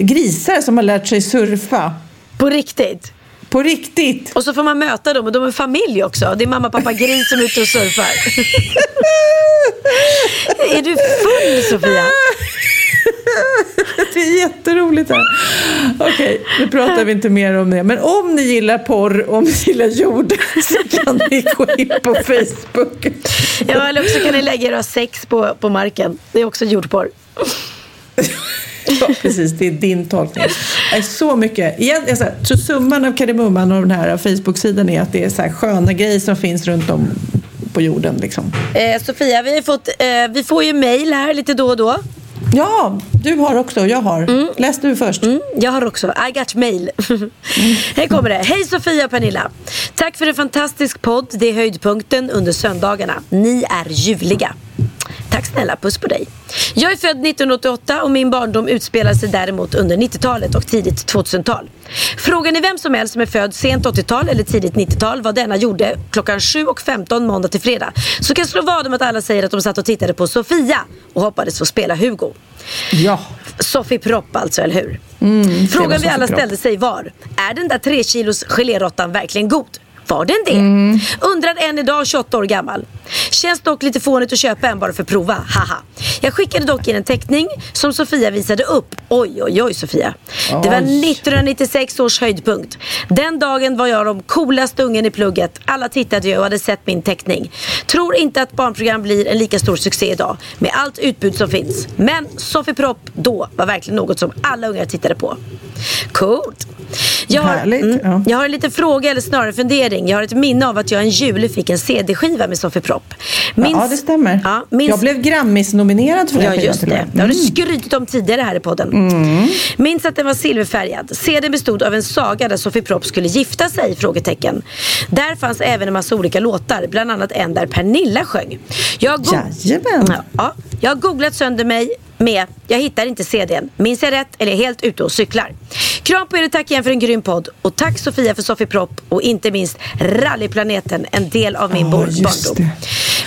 grisar som har lärt sig surfa. På riktigt. På riktigt. Och så får man möta dem och de är familj också. Det är mamma, pappa, gris som är ute och surfar. är du full Sofia? Det är jätteroligt här. Okej, nu pratar vi inte mer om det. Men om ni gillar porr och om ni gillar jord så kan ni gå in på Facebook. Ja, eller också kan ni lägga era sex på, på marken. Det är också jordporr. Ja, precis. Det är din tolkning. Det är så mycket. Igen, säger, så summan av kardemumman och den här Facebook-sidan är att det är så här sköna grejer som finns runt om på jorden. Liksom. Eh, Sofia, vi, fått, eh, vi får ju mail här lite då och då. Ja, du har också. Jag har. Läs du först. Mm, jag har också. I got mail. här kommer det. Hej Sofia och Pernilla. Tack för en fantastisk podd. Det är höjdpunkten under söndagarna. Ni är ljuvliga. Tack snälla, puss på dig. Jag är född 1988 och min barndom utspelar sig däremot under 90-talet och tidigt 2000-tal. Frågar ni vem som helst som är född sent 80-tal eller tidigt 90-tal vad denna gjorde klockan 7.15 måndag till fredag så kan jag slå vad om att alla säger att de satt och tittade på Sofia och hoppades få spela Hugo. Ja. Sofie Propp alltså, eller hur? det Frågan vi alla ställde sig var, är den där 3 kilos gelérottan verkligen god? Var den det? Mm. Undrar än idag 28 år gammal. Känns dock lite fånigt att köpa en bara för att prova, haha. Jag skickade dock in en teckning som Sofia visade upp. Oj, oj, oj Sofia. Det var Oj. 1996 års höjdpunkt. Den dagen var jag de coolaste ungen i plugget. Alla tittade ju och hade sett min teckning. Tror inte att barnprogram blir en lika stor succé idag med allt utbud som finns. Men Sofie Propp då var verkligen något som alla ungar tittade på. Coolt. Jag har, Härligt, mm, ja. jag har en liten fråga eller snarare fundering. Jag har ett minne av att jag en jul fick en CD-skiva med Sofie Propp. Ja, det stämmer. Ja, minns, Jag blev Grammis-nominerad för Ja, den just skivan det. och Det har du skrytit om tidigare här i podden. Mm. Minns att den var silverfärgad. CDn bestod av en saga där Sofie Propp skulle gifta sig? Frågetecken. Där fanns även en massa olika låtar, bland annat en där Pernilla sjöng. Jag go- Jajamän. Ja, ja. Jag har googlat sönder mig med Jag hittar inte CDn. Minns jag rätt eller är helt ute och cyklar? Kram på er och tack igen för en grym podd. Och tack Sofia för Sofie Propp och inte minst Rallyplaneten, en del av min just barndom.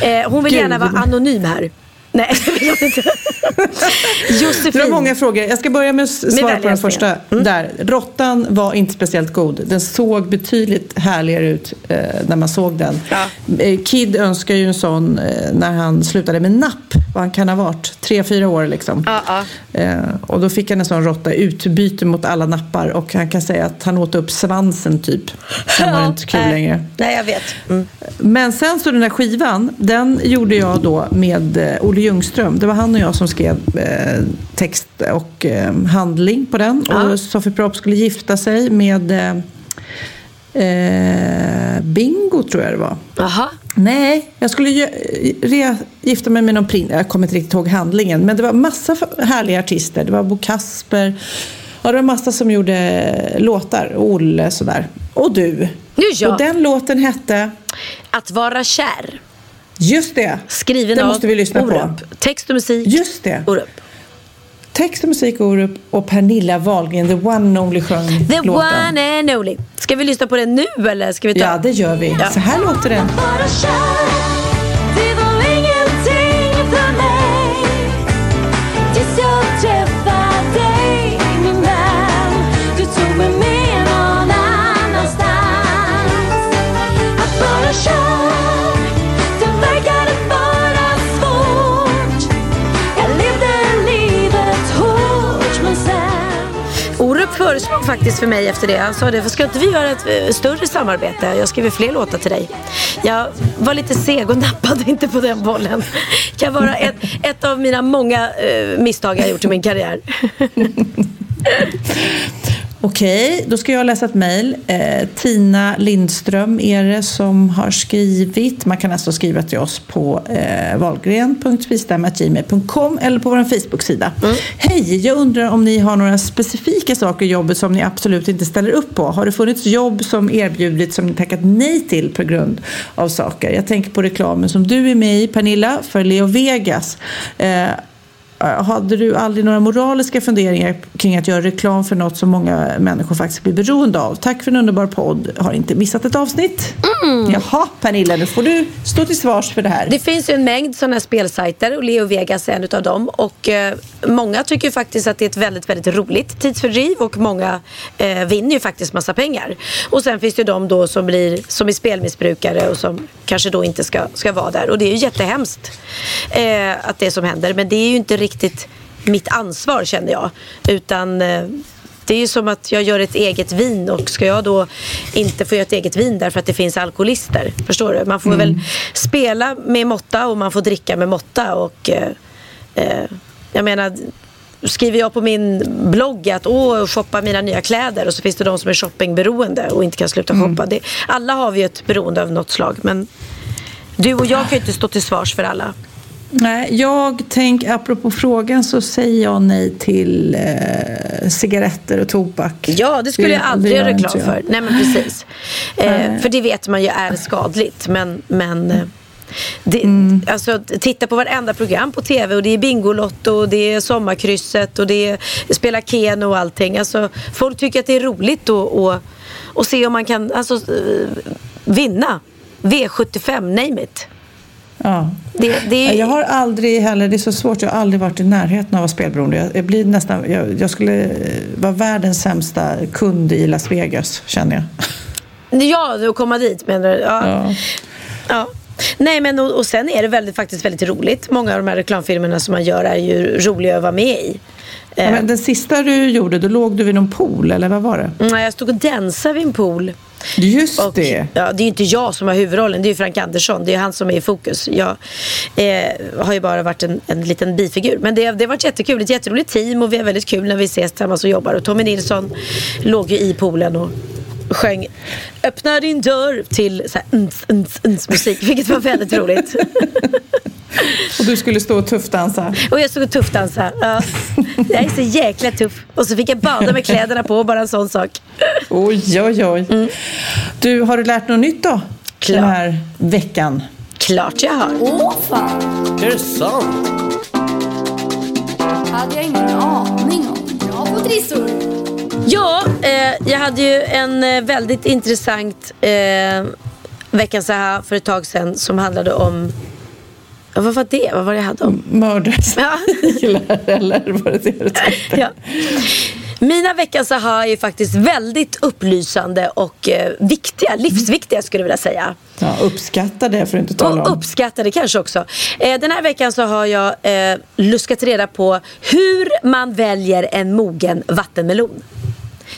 Eh, hon vill Gud. gärna vara anonym här. Nej, det vill hon inte. Josefin. Det var många frågor. Jag ska börja med att svara på den första. Där. Råttan var inte speciellt god. Den såg betydligt härligare ut eh, när man såg den. Ja. Eh, Kid önskar ju en sån eh, när han slutade med napp. Vad han kan ha varit. Tre, fyra år liksom. Ja, ja. Eh, och då fick han en sån råtta utbyte mot alla nappar. Och han kan säga att han åt upp svansen typ. Sen var det inte kul nej. längre. Nej, jag vet. Mm. Men sen så den där skivan, den gjorde jag då med eh, Ljungström. Det var han och jag som skrev eh, text och eh, handling på den. Ja. Och Sofie Propp skulle gifta sig med eh, eh, Bingo tror jag det var. Jaha. Nej, jag skulle re, gifta mig med någon prins. Jag kommer inte riktigt ihåg handlingen. Men det var massa härliga artister. Det var Bo Kasper. Ja, det var massa som gjorde låtar. Olle sådär. Och du. Nu. Och den låten hette... Att vara kär. Just det. Skriven Den av måste vi lyssna på. Orup. Text och musik. Just det. Orup. Text och musik Orup och Pernilla Wahlgren, the one and only sjöng The låten. one and only. Ska vi lyssna på den nu eller ska vi ta? Ja, det gör vi. Ja. Så här låter den. Föreslog faktiskt för mig efter det. Han sa det, ska inte vi göra ett eh, större samarbete? Jag skriver fler låtar till dig. Jag var lite seg och nappade inte på den bollen. Det Kan vara ett, ett av mina många eh, misstag jag gjort i min karriär. Okej, då ska jag läsa ett mejl. Eh, Tina Lindström är det som har skrivit. Man kan alltså skriva till oss på eh, valgren.spistam.gmail.com eller på vår Facebook-sida. Hej, jag undrar om ni har några specifika saker i jobbet som ni absolut inte ställer upp på. Har det funnits jobb som erbjudits som ni tackat nej till på grund av saker? Jag tänker på reklamen som du är med i, Pernilla, för Leo Vegas. Eh, hade du aldrig några moraliska funderingar kring att göra reklam för något som många människor faktiskt blir beroende av? Tack för en underbar podd. Har inte missat ett avsnitt. Jaha, Pernilla, nu får du stå till svars för det här. Det finns ju en mängd sådana spelsajter och Leo Vegas är en av dem. Och eh, många tycker ju faktiskt att det är ett väldigt, väldigt roligt tidsfördriv och många eh, vinner ju faktiskt massa pengar. Och sen finns det ju de då som, blir, som är spelmissbrukare och som kanske då inte ska, ska vara där. Och det är ju jättehemskt eh, att det som händer. Men det är ju inte riktigt mitt ansvar känner jag. Utan eh, det är ju som att jag gör ett eget vin och ska jag då inte få göra ett eget vin därför att det finns alkoholister? Förstår du? Man får väl spela med måtta och man får dricka med måtta. Och, eh, eh, jag menar, skriver jag på min blogg att åh, shoppa mina nya kläder och så finns det de som är shoppingberoende och inte kan sluta shoppa. Det, alla har vi ett beroende av något slag men du och jag kan ju inte stå till svars för alla. Nej, jag tänker, apropå frågan så säger jag nej till eh, cigaretter och tobak. Ja, det skulle jag aldrig det göra gör reklam jag. för. Nej, men precis. Eh, för det vet man ju är skadligt. Men, men eh, det, Mm. alltså, titta på varenda program på tv och det är Bingolotto och det är Sommarkrysset och det är Spela Keno och allting. Alltså, folk tycker att det är roligt att och, och se om man kan alltså, eh, vinna. V75, name it. Ja. Det, det är, Jag har aldrig heller, det är så svårt, jag har aldrig varit i närheten av att vara spelberoende. Jag, jag, blir nästan, jag, jag skulle eh, vara världens sämsta kund i Las Vegas, känner jag. Ja, att komma dit menar du? Ja. Ja. ja. Nej men och, och sen är det väldigt, faktiskt väldigt roligt. Många av de här reklamfilmerna som man gör är ju roliga att vara med i. Eh, Ja, men den sista du gjorde, då låg du vid någon pool, eller vad var det? mm, jag stod och dansade vid en pool. Just Och, det. Ja, det är ju inte jag som har huvudrollen, det är Frank Andersson. Det är han som är i fokus. Jag eh, har ju bara varit en, en liten bifigur. Men det, det har varit jättekul, ett jätteroligt team och vi har väldigt kul när vi ses tillsammans och jobbar. Och Tommy Nilsson låg ju i poolen och sjöng Öppna din dörr till så här, uns, uns, uns, musik, vilket var väldigt roligt. Och du skulle stå och tuffdansa. Och jag stod och tuffdansade. Ja. Jag är så jäkla tuff. Och så fick jag bada med kläderna på, bara en sån sak. Oj, oj, oj. Du, har du lärt något nytt då? Klart. Den här veckan? Klart jag har. Åh fan, Är det sant? hade jag ingen aning om. Bra på trissor. Ja, eh, jag hade ju en eh, väldigt intressant eh, veckans Aha för ett tag sedan som handlade om Ja, vad var det? Vad var det jag hade om? Mördarsniglar, eller var det det du tänkte? Ja. Mina veckans aha är faktiskt väldigt upplysande och eh, viktiga, livsviktiga skulle jag vilja säga. Ja, uppskatta det för att inte tala Och om. uppskattade kanske också. Eh, den här veckan så har jag eh, luskat reda på hur man väljer en mogen vattenmelon.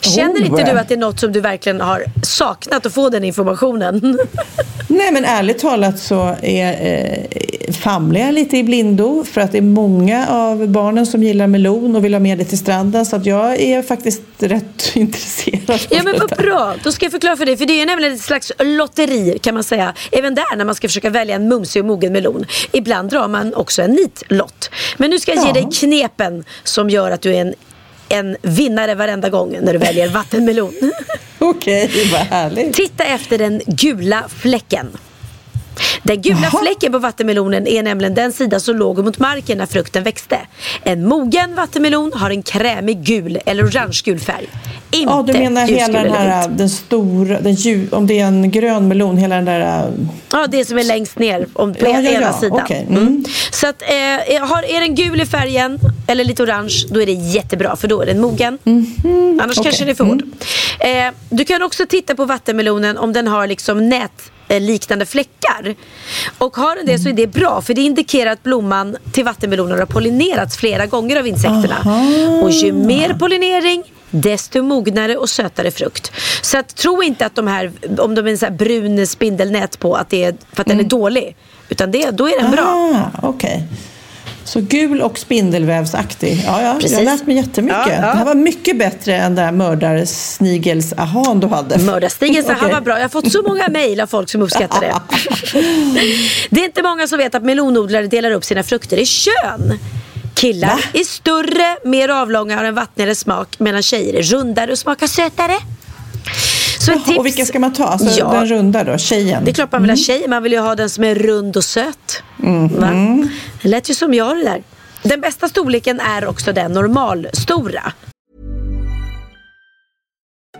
Känner Oh. inte du att det är något som du verkligen har saknat att få den informationen? Nej men ärligt talat så är, eh, famlar jag lite i blindo för att det är många av barnen som gillar melon och vill ha med det till stranden så att jag är faktiskt rätt intresserad Ja men vad bra, då ska jag förklara för dig. För det är nämligen ett slags lotteri kan man säga. Även där när man ska försöka välja en mumsig och mogen melon. Ibland drar man också en nitlott. Men nu ska jag ge Ja. dig knepen som gör att du är en, en vinnare varenda gång när du väljer vattenmelon. Okej, vad härligt. Titta efter den gula fläcken. Den gula Jaha. fläcken på vattenmelonen är nämligen den sida som låg mot marken när frukten växte. En mogen vattenmelon har en krämig gul eller orangegul färg. Inte Ja, du menar hela den här, den stora, den ljus, om det är en grön melon, hela den där... Ja, det som är längst ner om, på Ja, ja, ena ja, sidan. okej, mm. Så att, eh, har, är den gul i färgen eller lite orange, då är det jättebra för då är den mogen. Annars Mhm. Mm. kanske den är för hård. Eh, du kan också titta på vattenmelonen om den har liksom nät liknande fläckar. Och har den det så är det bra för det indikerar att blomman till vattenmelonen har pollinerats flera gånger av insekterna. Och ju mer pollinering desto mognare och sötare frukt. Så att, tro inte att de här, om de är en här brun spindelnät på, att det är för att den är dålig. Utan det, då är den bra. Ah, okej. Så gul och spindelvävsaktig. Ja, ja, Precis. jag har lärt mig jättemycket. Ja, ja. Det här var mycket bättre än den där mördarsnigels-ahan du hade. Han var bra. Jag har fått så många mejl av folk som uppskattar det. det är inte många som vet att melonodlare delar upp sina frukter i kön. Killar Va? är större, mer avlånga har en vattnigare smak medan tjejer är rundare och smakar sötare. Så ett Jaha, tips. och vilka ska man ta? Alltså Ja. den runda då, tjejen? Det är klart man vill ha tjej, man vill ju ha den som är rund och söt. Va? Det lät ju som jag det där. Den bästa storleken är också den normalstora.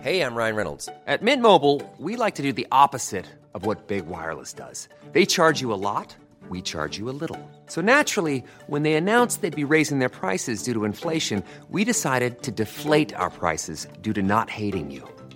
Hey, I'm Ryan Reynolds. At Mint Mobile, we like to do the opposite of what Big Wireless does. They charge you a lot, we charge you a little. So naturally, when they announced they'd be raising their prices due to inflation, we decided to deflate our prices due to not hating you.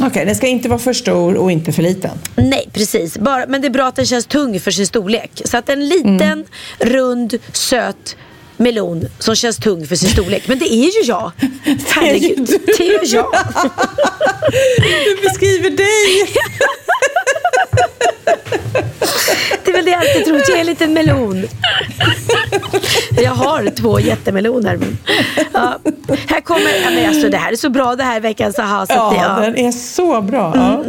Okej, den ska inte vara för stor och inte för liten. Nej, precis. Bara, men det är bra att den känns tung för sin storlek. Så att en liten, rund, söt melon som känns tung för sin storlek. Men det är ju jag. Herregud, det är ju jag. Du beskriver dig! Det är väl det jag alltid trott. Jag är en liten melon. Jag har två jättemeloner. Men, ja. Här kommer, ja, men alltså, det här är så bra det här veckans aha. Så det, Ja, ja. den är så bra. Ja.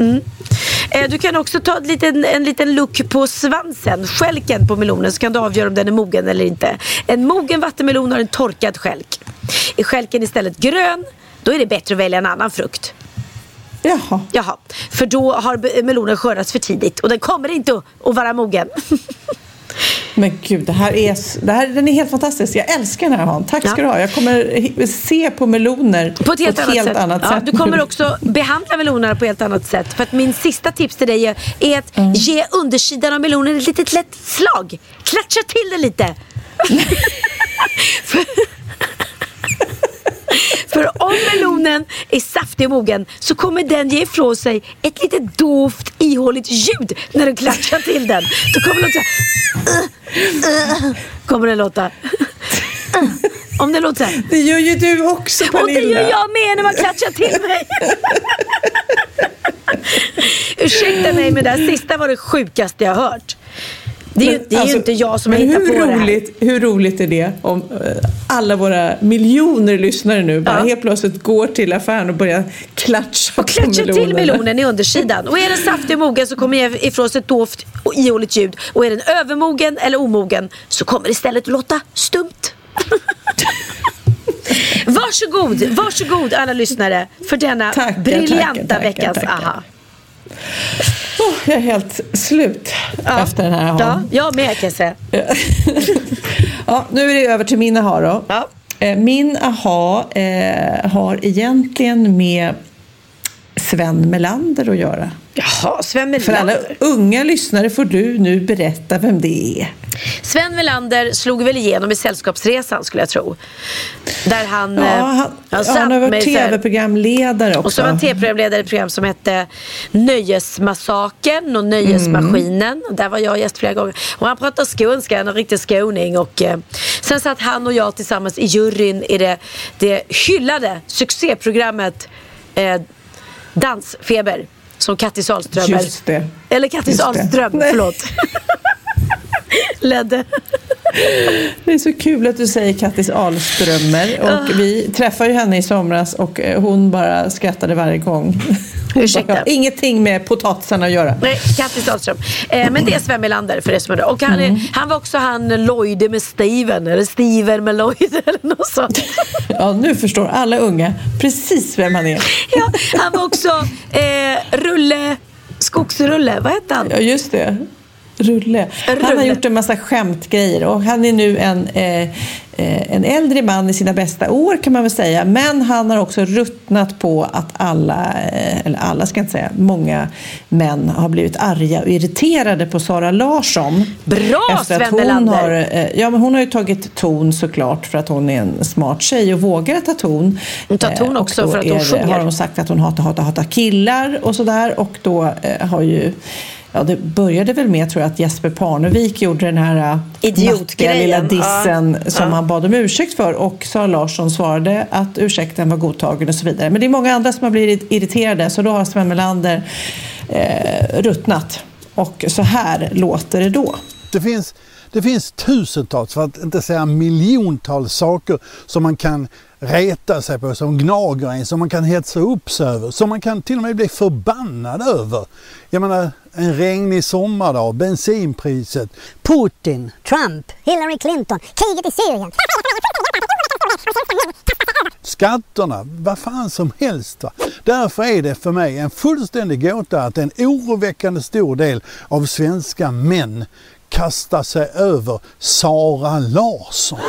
Eh, Du kan också ta en liten, en liten look på svansen, skälken på melonen, så kan du avgöra om den är mogen eller inte. En mogen vattenmelon har en torkad skälk. Är skälken istället grön, då är det bättre att välja en annan frukt. Jaha. Jaha, för då har melonen skördats för tidigt och den kommer inte att, vara mogen. Men gud, det här är, det här, den är helt fantastisk. Jag älskar den här Han. Tack ska Ja. du ha. Jag kommer se på meloner På ett helt, annat, sätt. annat ja, sätt. Du kommer också behandla melonerna på ett helt annat sätt. För att min sista tips till dig är, är att Mm. ge undersidan av melonen ett litet lätt slag. Klatscha till den lite. för, om melonen är saftig och mogen så kommer den ge ifrån sig ett litet dovt, ihåligt ljud när du klatschar till den. Då kommer den låta så här, uh, uh, kommer den låta. Uh, om den låter så. Det gör ju du också Och det Pernilla. gör jag med när man klatschar till mig. Ursäkta mig men det här sista var det sjukaste jag hört. Det är, ju, Men det är alltså, ju inte jag som har hittat hur på det här. roligt, Hur roligt är det om eh, alla våra miljoner lyssnare nu bara Ja. helt plötsligt går till affären och börjar klatscha Och klatscha på till melonen i undersidan. Och är den saftig och mogen så kommer ge ifrån sig ett dovt och ihåligt ljud. Och är den övermogen eller omogen så kommer det istället att låta stumt. varsågod, varsågod alla lyssnare för denna Tackar, briljanta tackar, tackar, veckans tackar. Aha. jag är helt slut efter den här Ja, jag med kan jag säga. Ja, nu är det över till min aha då. Ja. Eh, Min aha eh, har egentligen med Sven Melander att göra. Jaha, Sven För alla Melander. unga lyssnare får du nu berätta vem det är. Sven Melander slog väl igenom i Sällskapsresan skulle jag tro. Där han... Ja, eh, han, han han har varit tv-programledare också. Och så var han tv-programledare i ett program som hette Nöjesmassakern och Nöjesmaskinen. Där var jag gäst flera gånger. Och han pratade skånska, han är en riktig skåning. Och, eh, sen satt han och jag tillsammans i juryn i det, det hyllade succéprogrammet eh, Dansfeber. Som Kattis. Just det. Eller Kattis. Ahlström, förlåt. Ledde. Det är så kul att du säger Kattis Ahlströmer. Ah. Och vi träffade ju henne i somras och eh, hon bara skrattade varje gång. Ursäkta. bara, "Ja, Ingenting med potatisarna att göra. Nej, Kattis Ahlström. Eh, men det är Sven Melander för det som är. Och han, Mm. är, han var också han Lloyd med Steven. Eller Steven med Lloyd eller något sånt. Ja, nu förstår alla unga precis vem han är. Ja, han var också eh, Rulle, Skogsrulle. Vad hette han? Ja, just det. Rulle. Han har Rulle. gjort en massa skämtgrejer och han är nu en, eh, eh, en äldre man i sina bästa år kan man väl säga. Men han har också ruttnat på att alla, eh, eller alla ska jag inte säga, många män har blivit arga och irriterade på Sara Larsson. Bra Efter att Sven hon har, eh, ja, men hon har ju tagit ton såklart för att hon är en smart tjej och vågar ta ton. Hon tar ton Eh, också för att hon är sjunger. har hon sagt att hon hatar, hatar, hatar killar och sådär. Och då eh, har ju Ja, det började väl med tror jag att Jesper Parnevik gjorde den här äh, Idiotgrejen. lilla dissen Ja. som Ja. han bad om ursäkt för och Sara Larsson svarade att ursäkten var godtagen och så vidare. Men det är många andra som har blivit irriterade så då har Sven Melander eh, ruttnat. Och så här låter det då. Det finns, det finns tusentals, för att inte säga miljontals saker som man kan reta sig på, som gnager en, som man kan hetsa upp sig över, som man kan till och med bli förbannad över. Jag menar, en regnig sommardag, bensinpriset, Putin, Trump, Hillary Clinton, kriget i Syrien. skatterna, vad fan som helst. Va? Därför är det för mig en fullständig gåta att en oroväckande stor del av svenska män kastar sig över Sara Larsson.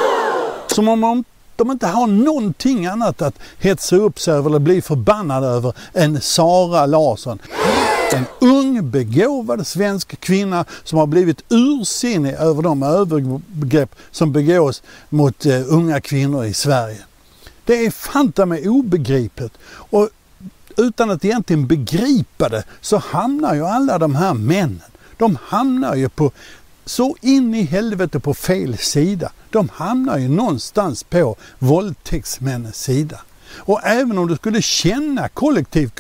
Som om de, de inte har någonting annat att hetsa upp sig över eller bli förbannade över än Sara Larsson. En ung begåvad svensk kvinna som har blivit ursinnig över de övergrepp som begås mot eh, unga kvinnor i Sverige. Det är fanta mig obegripligt. Och utan att egentligen begripa det så hamnar ju alla de här männen, de hamnar ju på så in i helvete på fel sida. De hamnar ju någonstans på våldtäktsmännens sida. Och även om du skulle känna kollektiv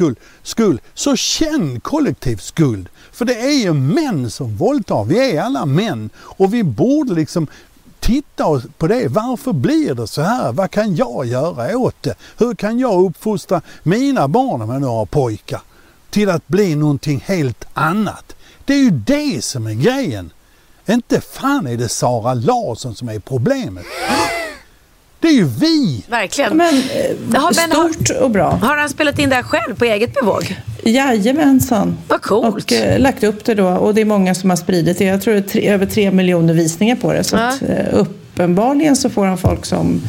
skuld, så känn kollektiv skuld. För det är ju män som våldtar. Vi är alla män och vi borde liksom titta på det. Varför blir det så här? Vad kan jag göra åt det? Hur kan jag uppfostra mina barn om jag nu har pojkar till att bli någonting helt annat? Det är ju det som är grejen. Inte fan är det Sara Larsson som är problemet. Det är ju vi! Verkligen. Men, eh, stort och bra. Har han spelat in det här själv på eget bevåg? Jajamensan. Vad coolt. Och eh, lagt upp det då. Och det är många som har spridit det. Jag tror det är tre, över tre miljoner visningar på det. Så Ja. att, eh, uppenbarligen så får han folk som,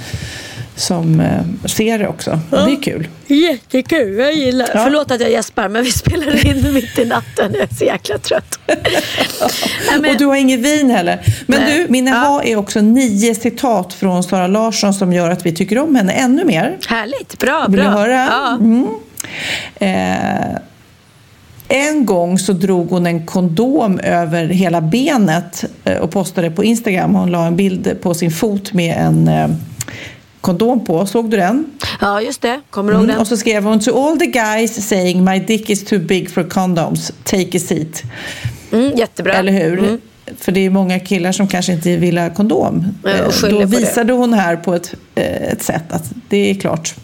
som eh, ser det också. Och det är kul. Jättekul, jag gillar Ja. Förlåt att jag gäspar men vi spelar in mitt i natten. Jag är så jäkla trött. Men- Och du har inget vin heller. Men Nej. du, min Ja. aha är också nio citat från Sara Larsson som gör att vi tycker om henne ännu mer. Härligt, bra, Vill bra. du höra? Ja. Mm. Eh, en gång så drog hon en kondom över hela benet eh, och postade på Instagram. Hon la en bild på sin fot med en eh, kondom på. Såg du den? ja, just det. Kommer du ihåg Mm. den? Och så skrev hon to all the guys saying my dick is too big for condoms, take a seat. Mm, jättebra. Eller hur? Mm. För det är många killar som kanske inte vill ha kondom. Ja, Eh, Då på det. visade hon här på ett, eh, ett sätt att det är klart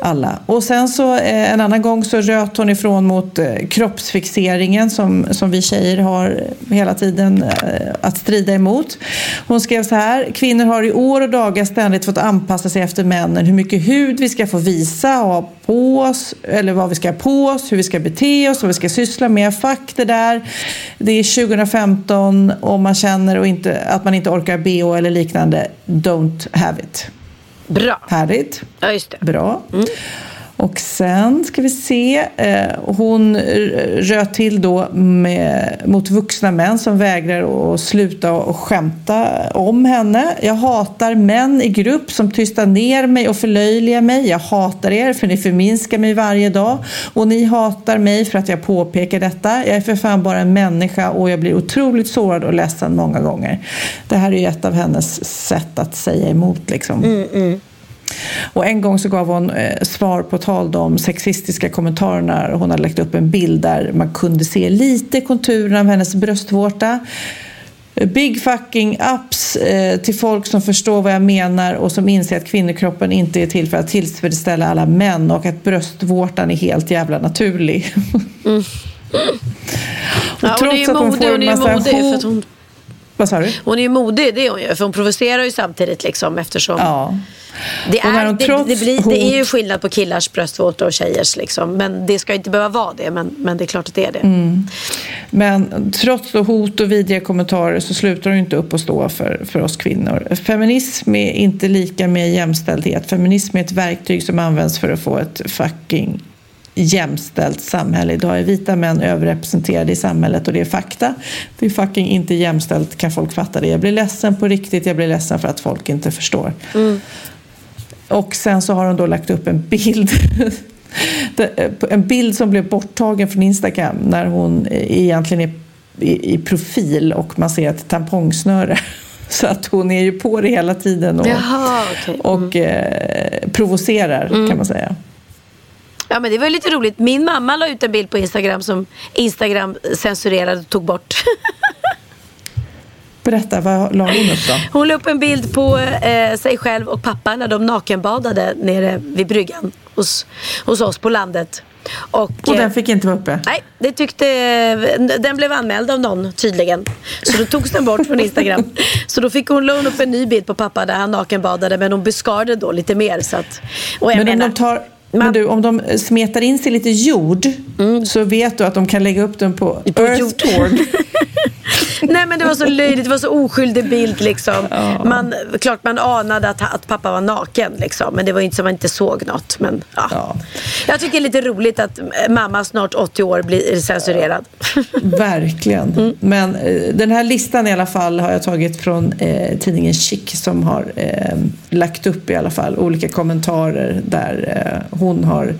alla. Och sen så eh, en annan gång så röt hon ifrån mot eh, kroppsfixeringen som, som vi tjejer har hela tiden eh, att strida emot. Hon skrev så här. Kvinnor har i år och dagar ständigt fått anpassa sig efter männen. Hur mycket hud vi ska få visa och ha på oss, eller vad vi ska ha på oss, hur vi ska bete oss, vad vi ska syssla med. Fuck det där. Det är 2015 och man känner och inte, att man inte orkar BH eller liknande. Don't have it. Bra. Härligt. Ja, just det. Bra. Och sen ska vi se. Eh, hon röt till då med, mot vuxna män som vägrar att sluta och skämta om henne. Jag hatar män i grupp som tystar ner mig och förlöjligar mig. Jag hatar er för ni förminskar mig varje dag. Och ni hatar mig för att jag påpekar detta. Jag är för fan bara en människa och jag blir otroligt sårad och ledsen många gånger. Det här är ju ett av hennes sätt att säga emot liksom. Mm, mm. Och en gång så gav hon eh, svar på tal de sexistiska kommentarerna. Hon hade lagt upp en bild där man kunde se lite konturen av hennes bröstvårta. Big fucking ups eh, till folk som förstår vad jag menar och som inser att kvinnokroppen inte är till för att tillfredsställa alla män och att bröstvårtan är helt jävla naturlig. och Ja, hon är att hon får en massa hot- hon, Vad sa du? hon är ju modig, det är hon ju. För hon provocerar ju samtidigt liksom eftersom Ja. Det, är, hon det, det, blir, det är ju skillnad på killars bröstvårtor och tjejers liksom. Men det ska inte behöva vara det. Men, men det är klart att det är det. Mm. Men trots hot och vidriga kommentarer så slutar hon inte upp och stå för, för oss kvinnor. Feminism är inte lika med jämställdhet. Feminism är ett verktyg som används för att få ett fucking jämställt samhälle. Idag är vita män överrepresenterade i samhället och det är fakta. Det är fucking inte jämställt, kan folk fatta det? Jag blir ledsen på riktigt, jag blir ledsen för att folk inte förstår. Och sen så har hon då lagt upp en bild en bild som blev borttagen från Instagram när hon egentligen är i, profil och man ser ett tampongsnöre. Så att hon är ju på det hela tiden och, Jaha, okej. och eh, provocerar kan man säga. Ja men det var lite roligt. Min mamma la ut en bild på Instagram som Instagram censurerade och tog bort. Berätta, vad la hon upp då? Hon la upp en bild på eh, sig själv och pappa när de nakenbadade nere vid bryggan hos, hos oss på landet. Och, Och eh, den fick inte vara uppe? Nej, det tyckte, den blev anmäld av någon tydligen. Så då togs den bort från Instagram. Så då fick hon låna upp en ny bild på pappa där han nakenbadade men hon beskar det då lite mer. Så att, Men om menar, de, tar, men du, om de smetar in sig lite jord så vet du att de kan lägga upp den på, Earthboard. Nej men det var så löjligt, det var så oskyldig bild liksom. Man, klart man anade att, att pappa var naken liksom. Men det var ju inte så man inte såg något. Men, ja. Jag tycker det är lite roligt att eh, mamma snart 80 år blir censurerad. Verkligen. Mm. Men eh, den här listan i alla fall har jag tagit från eh, tidningen Chic som har eh, lagt upp i alla fall olika kommentarer där eh, hon har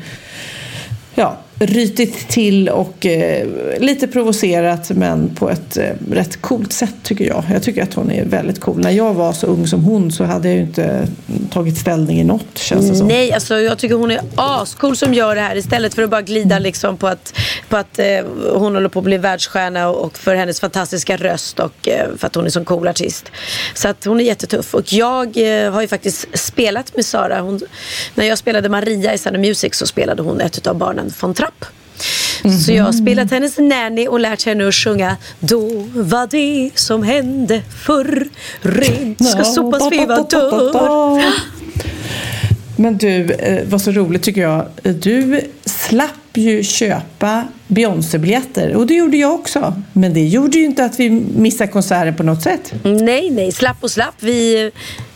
ja, rytit till och eh, lite provocerat men på ett eh, rätt coolt sätt tycker jag. Jag tycker att hon är väldigt cool. När jag var så ung som hon så hade jag ju inte tagit ställning i något känns det som. Nej, alltså jag tycker hon är ascool som gör det här istället för att bara glida liksom på att, på att eh, hon håller på att bli världsstjärna och, för hennes fantastiska röst och eh, för att hon är så cool artist. Så att hon är jättetuff och jag eh, har ju faktiskt spelat med Sara. Hon, när jag spelade Maria i Sound Music så spelade hon ett av barnen från Trapp. Så jag har spelat hennes nanny och lärt henne att sjunga. Då var det som hände förr. Rent ska sopas veva dörr Men du, eh, vad så roligt tycker jag. Du slapp ju köpa Beyoncé-biljetter och det gjorde jag också. Men det gjorde ju inte att vi missade konserten på något sätt. Nej, nej, slapp och slapp. Vi,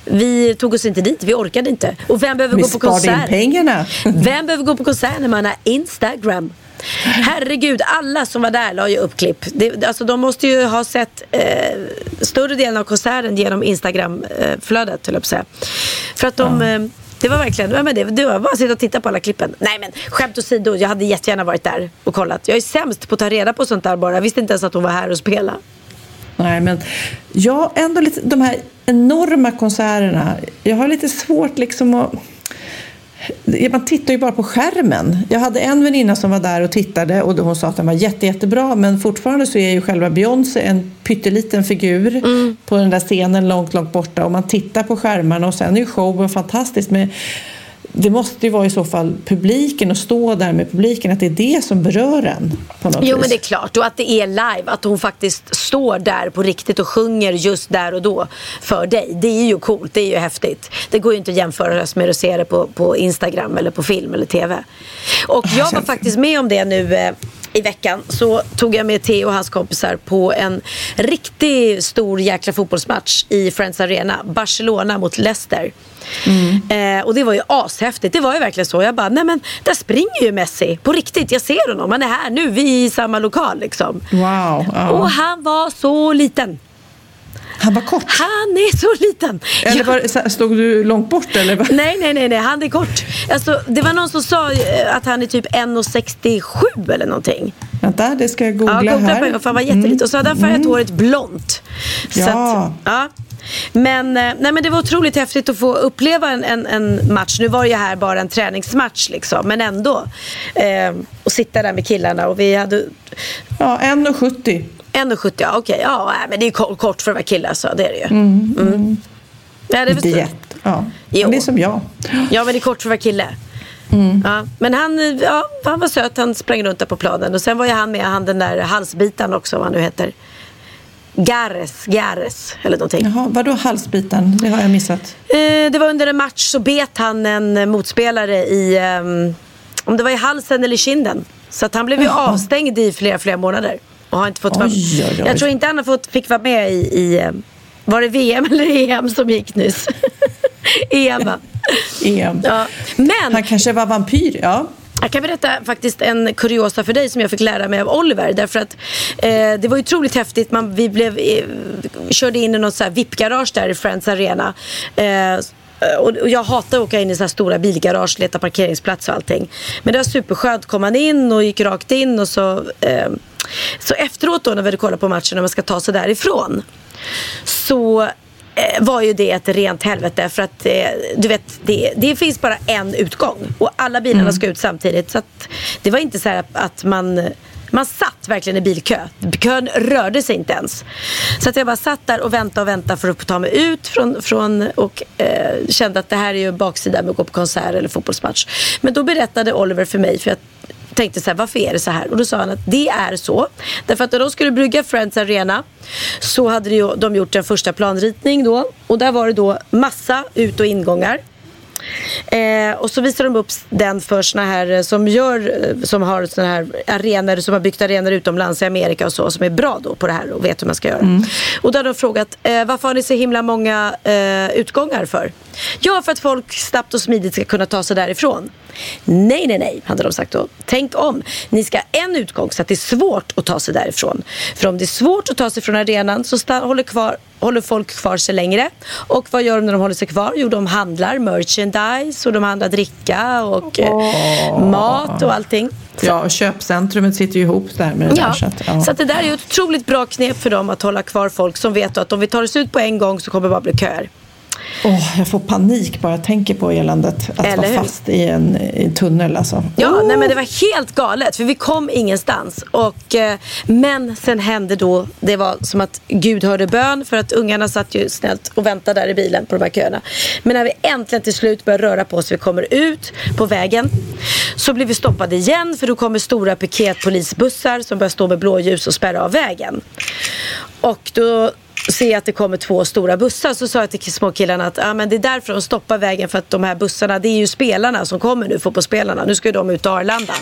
vi tog oss inte dit, vi orkade inte. Och vem behöver Vi gå på sparade in konsert? pengarna. Vem behöver gå på konsert när man har Instagram? Herregud, alla som var där la ju upp klipp. Det, alltså, de måste ju ha sett eh, större delen av konserten genom Instagram-flödet, höll jag på att säga. För att de... Eh, det var verkligen, ja, men det, det var bara att sitta och titta på alla klippen. Nej men skämt åsido, jag hade jättegärna varit där och kollat. Jag är sämst på att ta reda på sånt där bara. Jag visste inte ens att hon var här och spelade. Nej, men jag ändå lite, de här enorma konserterna. Jag har lite svårt liksom att... Man tittar ju bara på skärmen. Jag hade en väninna som var där och tittade och hon sa att den var jätte, jättebra men fortfarande så är ju själva Beyoncé en pytteliten figur på den där scenen långt, långt borta och man tittar på skärmarna och sen är ju showen fantastisk med det måste ju vara i så fall publiken och stå där med publiken, att det är det som berör en på något Jo vis. men det är klart och att det är live, att hon faktiskt står där på riktigt och sjunger just där och då för dig. Det är ju coolt, det är ju häftigt. Det går ju inte att jämföra med att se det på, på Instagram eller på film eller TV. Och jag var faktiskt med om det nu eh, i veckan så tog jag med Theo och hans kompisar på en riktigt stor jäkla fotbollsmatch i Friends Arena. Barcelona mot Leicester. Eh, och det var ju ashäftigt. Det var ju verkligen så. Jag bara, nej men där springer ju Messi. På riktigt, jag ser honom. Han är här nu, vi är i samma lokal liksom. Wow. Ja. Och han var så liten. Han var kort. Han är så liten. Eller var, stod du långt bort eller? Nej, nej, nej, nej, han är kort. Alltså, det var någon som sa eh, att han är typ 1,67 eller någonting. Vänta, det ska jag Ja, googla googla här. på för han var jätteliten. Och så hade han färgat håret blont. Så Ja. Att, ja. Men, eh, nej, men det var otroligt häftigt att få uppleva en, en, en match. Nu var det ju här bara en träningsmatch liksom, men ändå. Eh, och sitta där med killarna och vi hade Ja, 1,70. 1,70, ja okej. Ja, nej, men det är ko- kort för att vara kille så det är det ju. Mm. Ja, det förstår jag. Ja. Jo. Det är som jag. Ja, men det är kort för att vara kille. Ja, men han, ja, han var söt, han sprang runt där på planen. Och sen var ju han med, han den där halsbitaren också, vad han nu heter. Gares, Gares eller någonting. Jaha, vadå halsbiten? Det har jag missat. Eh, det var under en match så bet han en motspelare i, ehm, om det var i halsen eller kinden. Så att han blev ju Jaha. avstängd i flera, flera månader. Och har inte fått vara, Oj, oj, oj. Jag tror inte han har fått, fick vara med i, i eh, var det VM eller EM som gick nyss? EM va? EM. Ja. Men Han kanske var vampyr, ja jag kan berätta faktiskt en kuriosa för dig som jag fick lära mig av Oliver. Därför att eh, det var ju otroligt häftigt. Man, vi blev, eh, körde in i något VIP-garage där i Friends Arena. Eh, och jag hatar att åka in i så här stora bilgarage, leta parkeringsplats och allting. Men det var superskönt. Kom man in och gick rakt in och så, eh, så efteråt då när vi hade kollat på matchen och man ska ta sig därifrån. Så var ju det ett rent helvete för att eh, du vet det, det finns bara en utgång och alla bilarna ska ut samtidigt så det var inte så här att, att man man satt verkligen i bilkö. Kön rörde sig inte ens. Så att jag bara satt där och väntade och väntade för att ta mig ut från, från och eh, kände att det här är ju baksidan med att gå på konsert eller fotbollsmatch. Men då berättade Oliver för mig för jag tänkte så här, varför är det så här? Och då sa han att det är så. Därför att när de skulle brygga Friends Arena så hade de gjort en första planritning då. Och där var det då massa ut och ingångar. Eh, och så visar de upp den för såna här eh, som gör, eh, som har såna här arenor, som har byggt arenor utomlands i Amerika och så, som är bra då på det här och vet hur man ska göra. Och då har de frågat, eh, varför har ni så himla många eh, utgångar för? Ja, för att folk snabbt och smidigt ska kunna ta sig därifrån. Nej, nej, nej, hade de sagt då. Tänk om. Ni ska ha en utgång så att det är svårt att ta sig därifrån. För om det är svårt att ta sig från arenan så håller, kvar, håller folk kvar sig längre. Och vad gör de när de håller sig kvar? Jo, de handlar merchandise och de handlar dricka och eh, mat och allting. Ja, och köpcentrumet sitter ju ihop där med det Ja, där. Så att, ja. så det där är ett otroligt bra knep för dem att hålla kvar folk som vet att om vi tar oss ut på en gång så kommer det bara bli köer. Åh, jag får panik bara jag tänker på eländet att Eller vara hur? fast i en, i en tunnel. Alltså. Ja, Oh! nej, men det var helt galet för vi kom ingenstans. Och, eh, men sen hände då, det var som att Gud hörde bön för att ungarna satt ju snällt och väntade där i bilen på de här köerna. Men när vi äntligen till slut börjar röra på oss, vi kommer ut på vägen, så blir vi stoppade igen för då kommer stora piketpolisbussar som börjar stå med blåljus och spärra av vägen. Och då ser att det kommer två stora bussar så sa jag till småkillarna att ah, men det är därför de stoppar vägen för att de här bussarna det är ju spelarna som kommer nu, fotbollsspelarna. Nu ska ju de ut till Arlanda.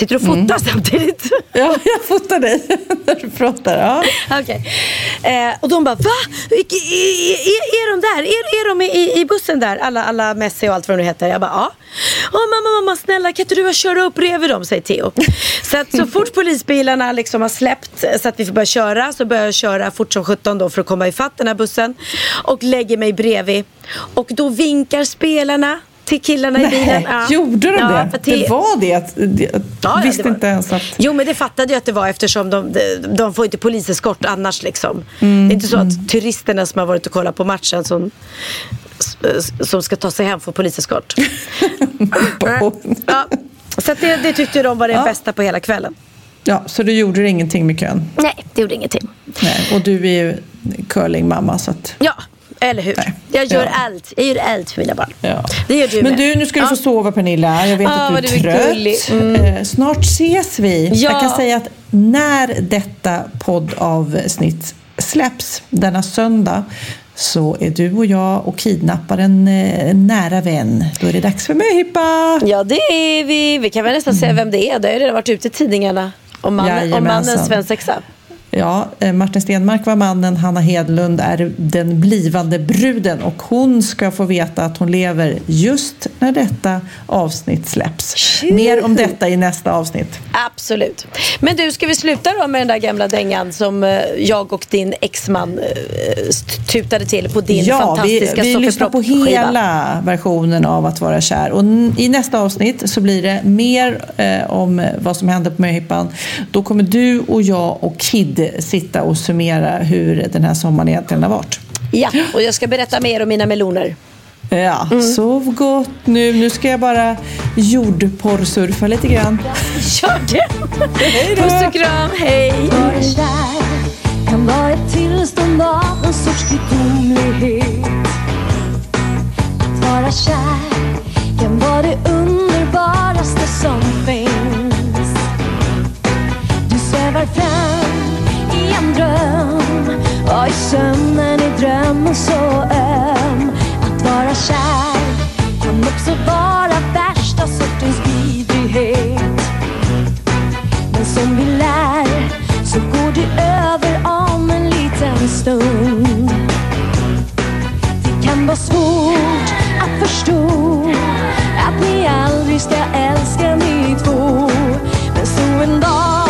Sitter du och fotar samtidigt? Ja, jag fotar dig när du pratar. Ja. Okej. Eh, och de bara va? Vilke- Är, är, är de där? Är, är de i, i bussen där? Alla, alla Messi och allt vad de nu heter. Jag bara ja. Åh mamma, mamma snälla kan inte du bara köra upp bredvid dem? Säger Theo. Så att så fort polisbilarna liksom har släppt så att vi får börja köra så börjar jag köra fort som 17 då för att komma ifatt den här bussen. Och lägger mig bredvid. Och då vinkar spelarna till killarna i bilen. Nej, gjorde de Ja, det? för Det var det? Att, det Ja, ja, visste det var- inte ens att... Jo men det fattade jag att det var eftersom de, de, de får inte poliseskort annars liksom. Mm, det är inte så att turisterna som har varit och kollat på matchen som, som ska ta sig hem får poliseskort. ja. Så det, det tyckte de var det Ja. bästa på hela kvällen. Ja, så du gjorde ingenting med kön? Nej, det gjorde ingenting. Nej, och du är ju curlingmamma så att... Ja, Eller hur? Jag gör Ja. allt. Jag gör allt för mina barn. Ja. Det gör du Men med. du, nu ska du få sova Pernilla. Jag vet Ah, att du är trött. Mm. Eh, Snart ses vi. Ja. Jag kan säga att när detta poddavsnitt släpps denna söndag så är du och jag och kidnappar en eh, nära vän. Då är det dags för möhippa. Ja, det är vi. Vi kan väl nästan säga vem det är. Det har ju redan varit ute i tidningarna. Om, man, om mannens svensexa. Ja, eh, Martin Stenmark var mannen, Hanna Hedlund är den blivande bruden och hon ska få veta att hon lever just när detta avsnitt släpps. Mer om detta i nästa avsnitt. Absolut. Men du, ska vi sluta då med den där gamla dängan som eh, jag och din exman eh, tutade till på din ja, vi, fantastiska vi lyssnar på hela versionen av Att vara kär. Och i nästa avsnitt så blir det mer eh, om vad som hände på möhippan. Då kommer du och jag och Kid sitta och summera hur den här sommaren egentligen har varit. Ja, och jag ska berätta mer om mina meloner. Ja, Mm. sov gott nu. Nu ska jag bara jordporrsurfa lite grann. Gör det! Puss och kram, hej! kan vara ett tillstånd av en sorts gudomlighet. Att vara kär kan vara det underbaraste som finns. Du svävar fram i en dröm och i sömnen är drömmen så öm. Att vara kär kan också vara värsta sortens vidrighet. Men som vi lär så går det över om en liten stund. Det kan vara svårt att förstå att ni aldrig ska älska ni två. Men så en dag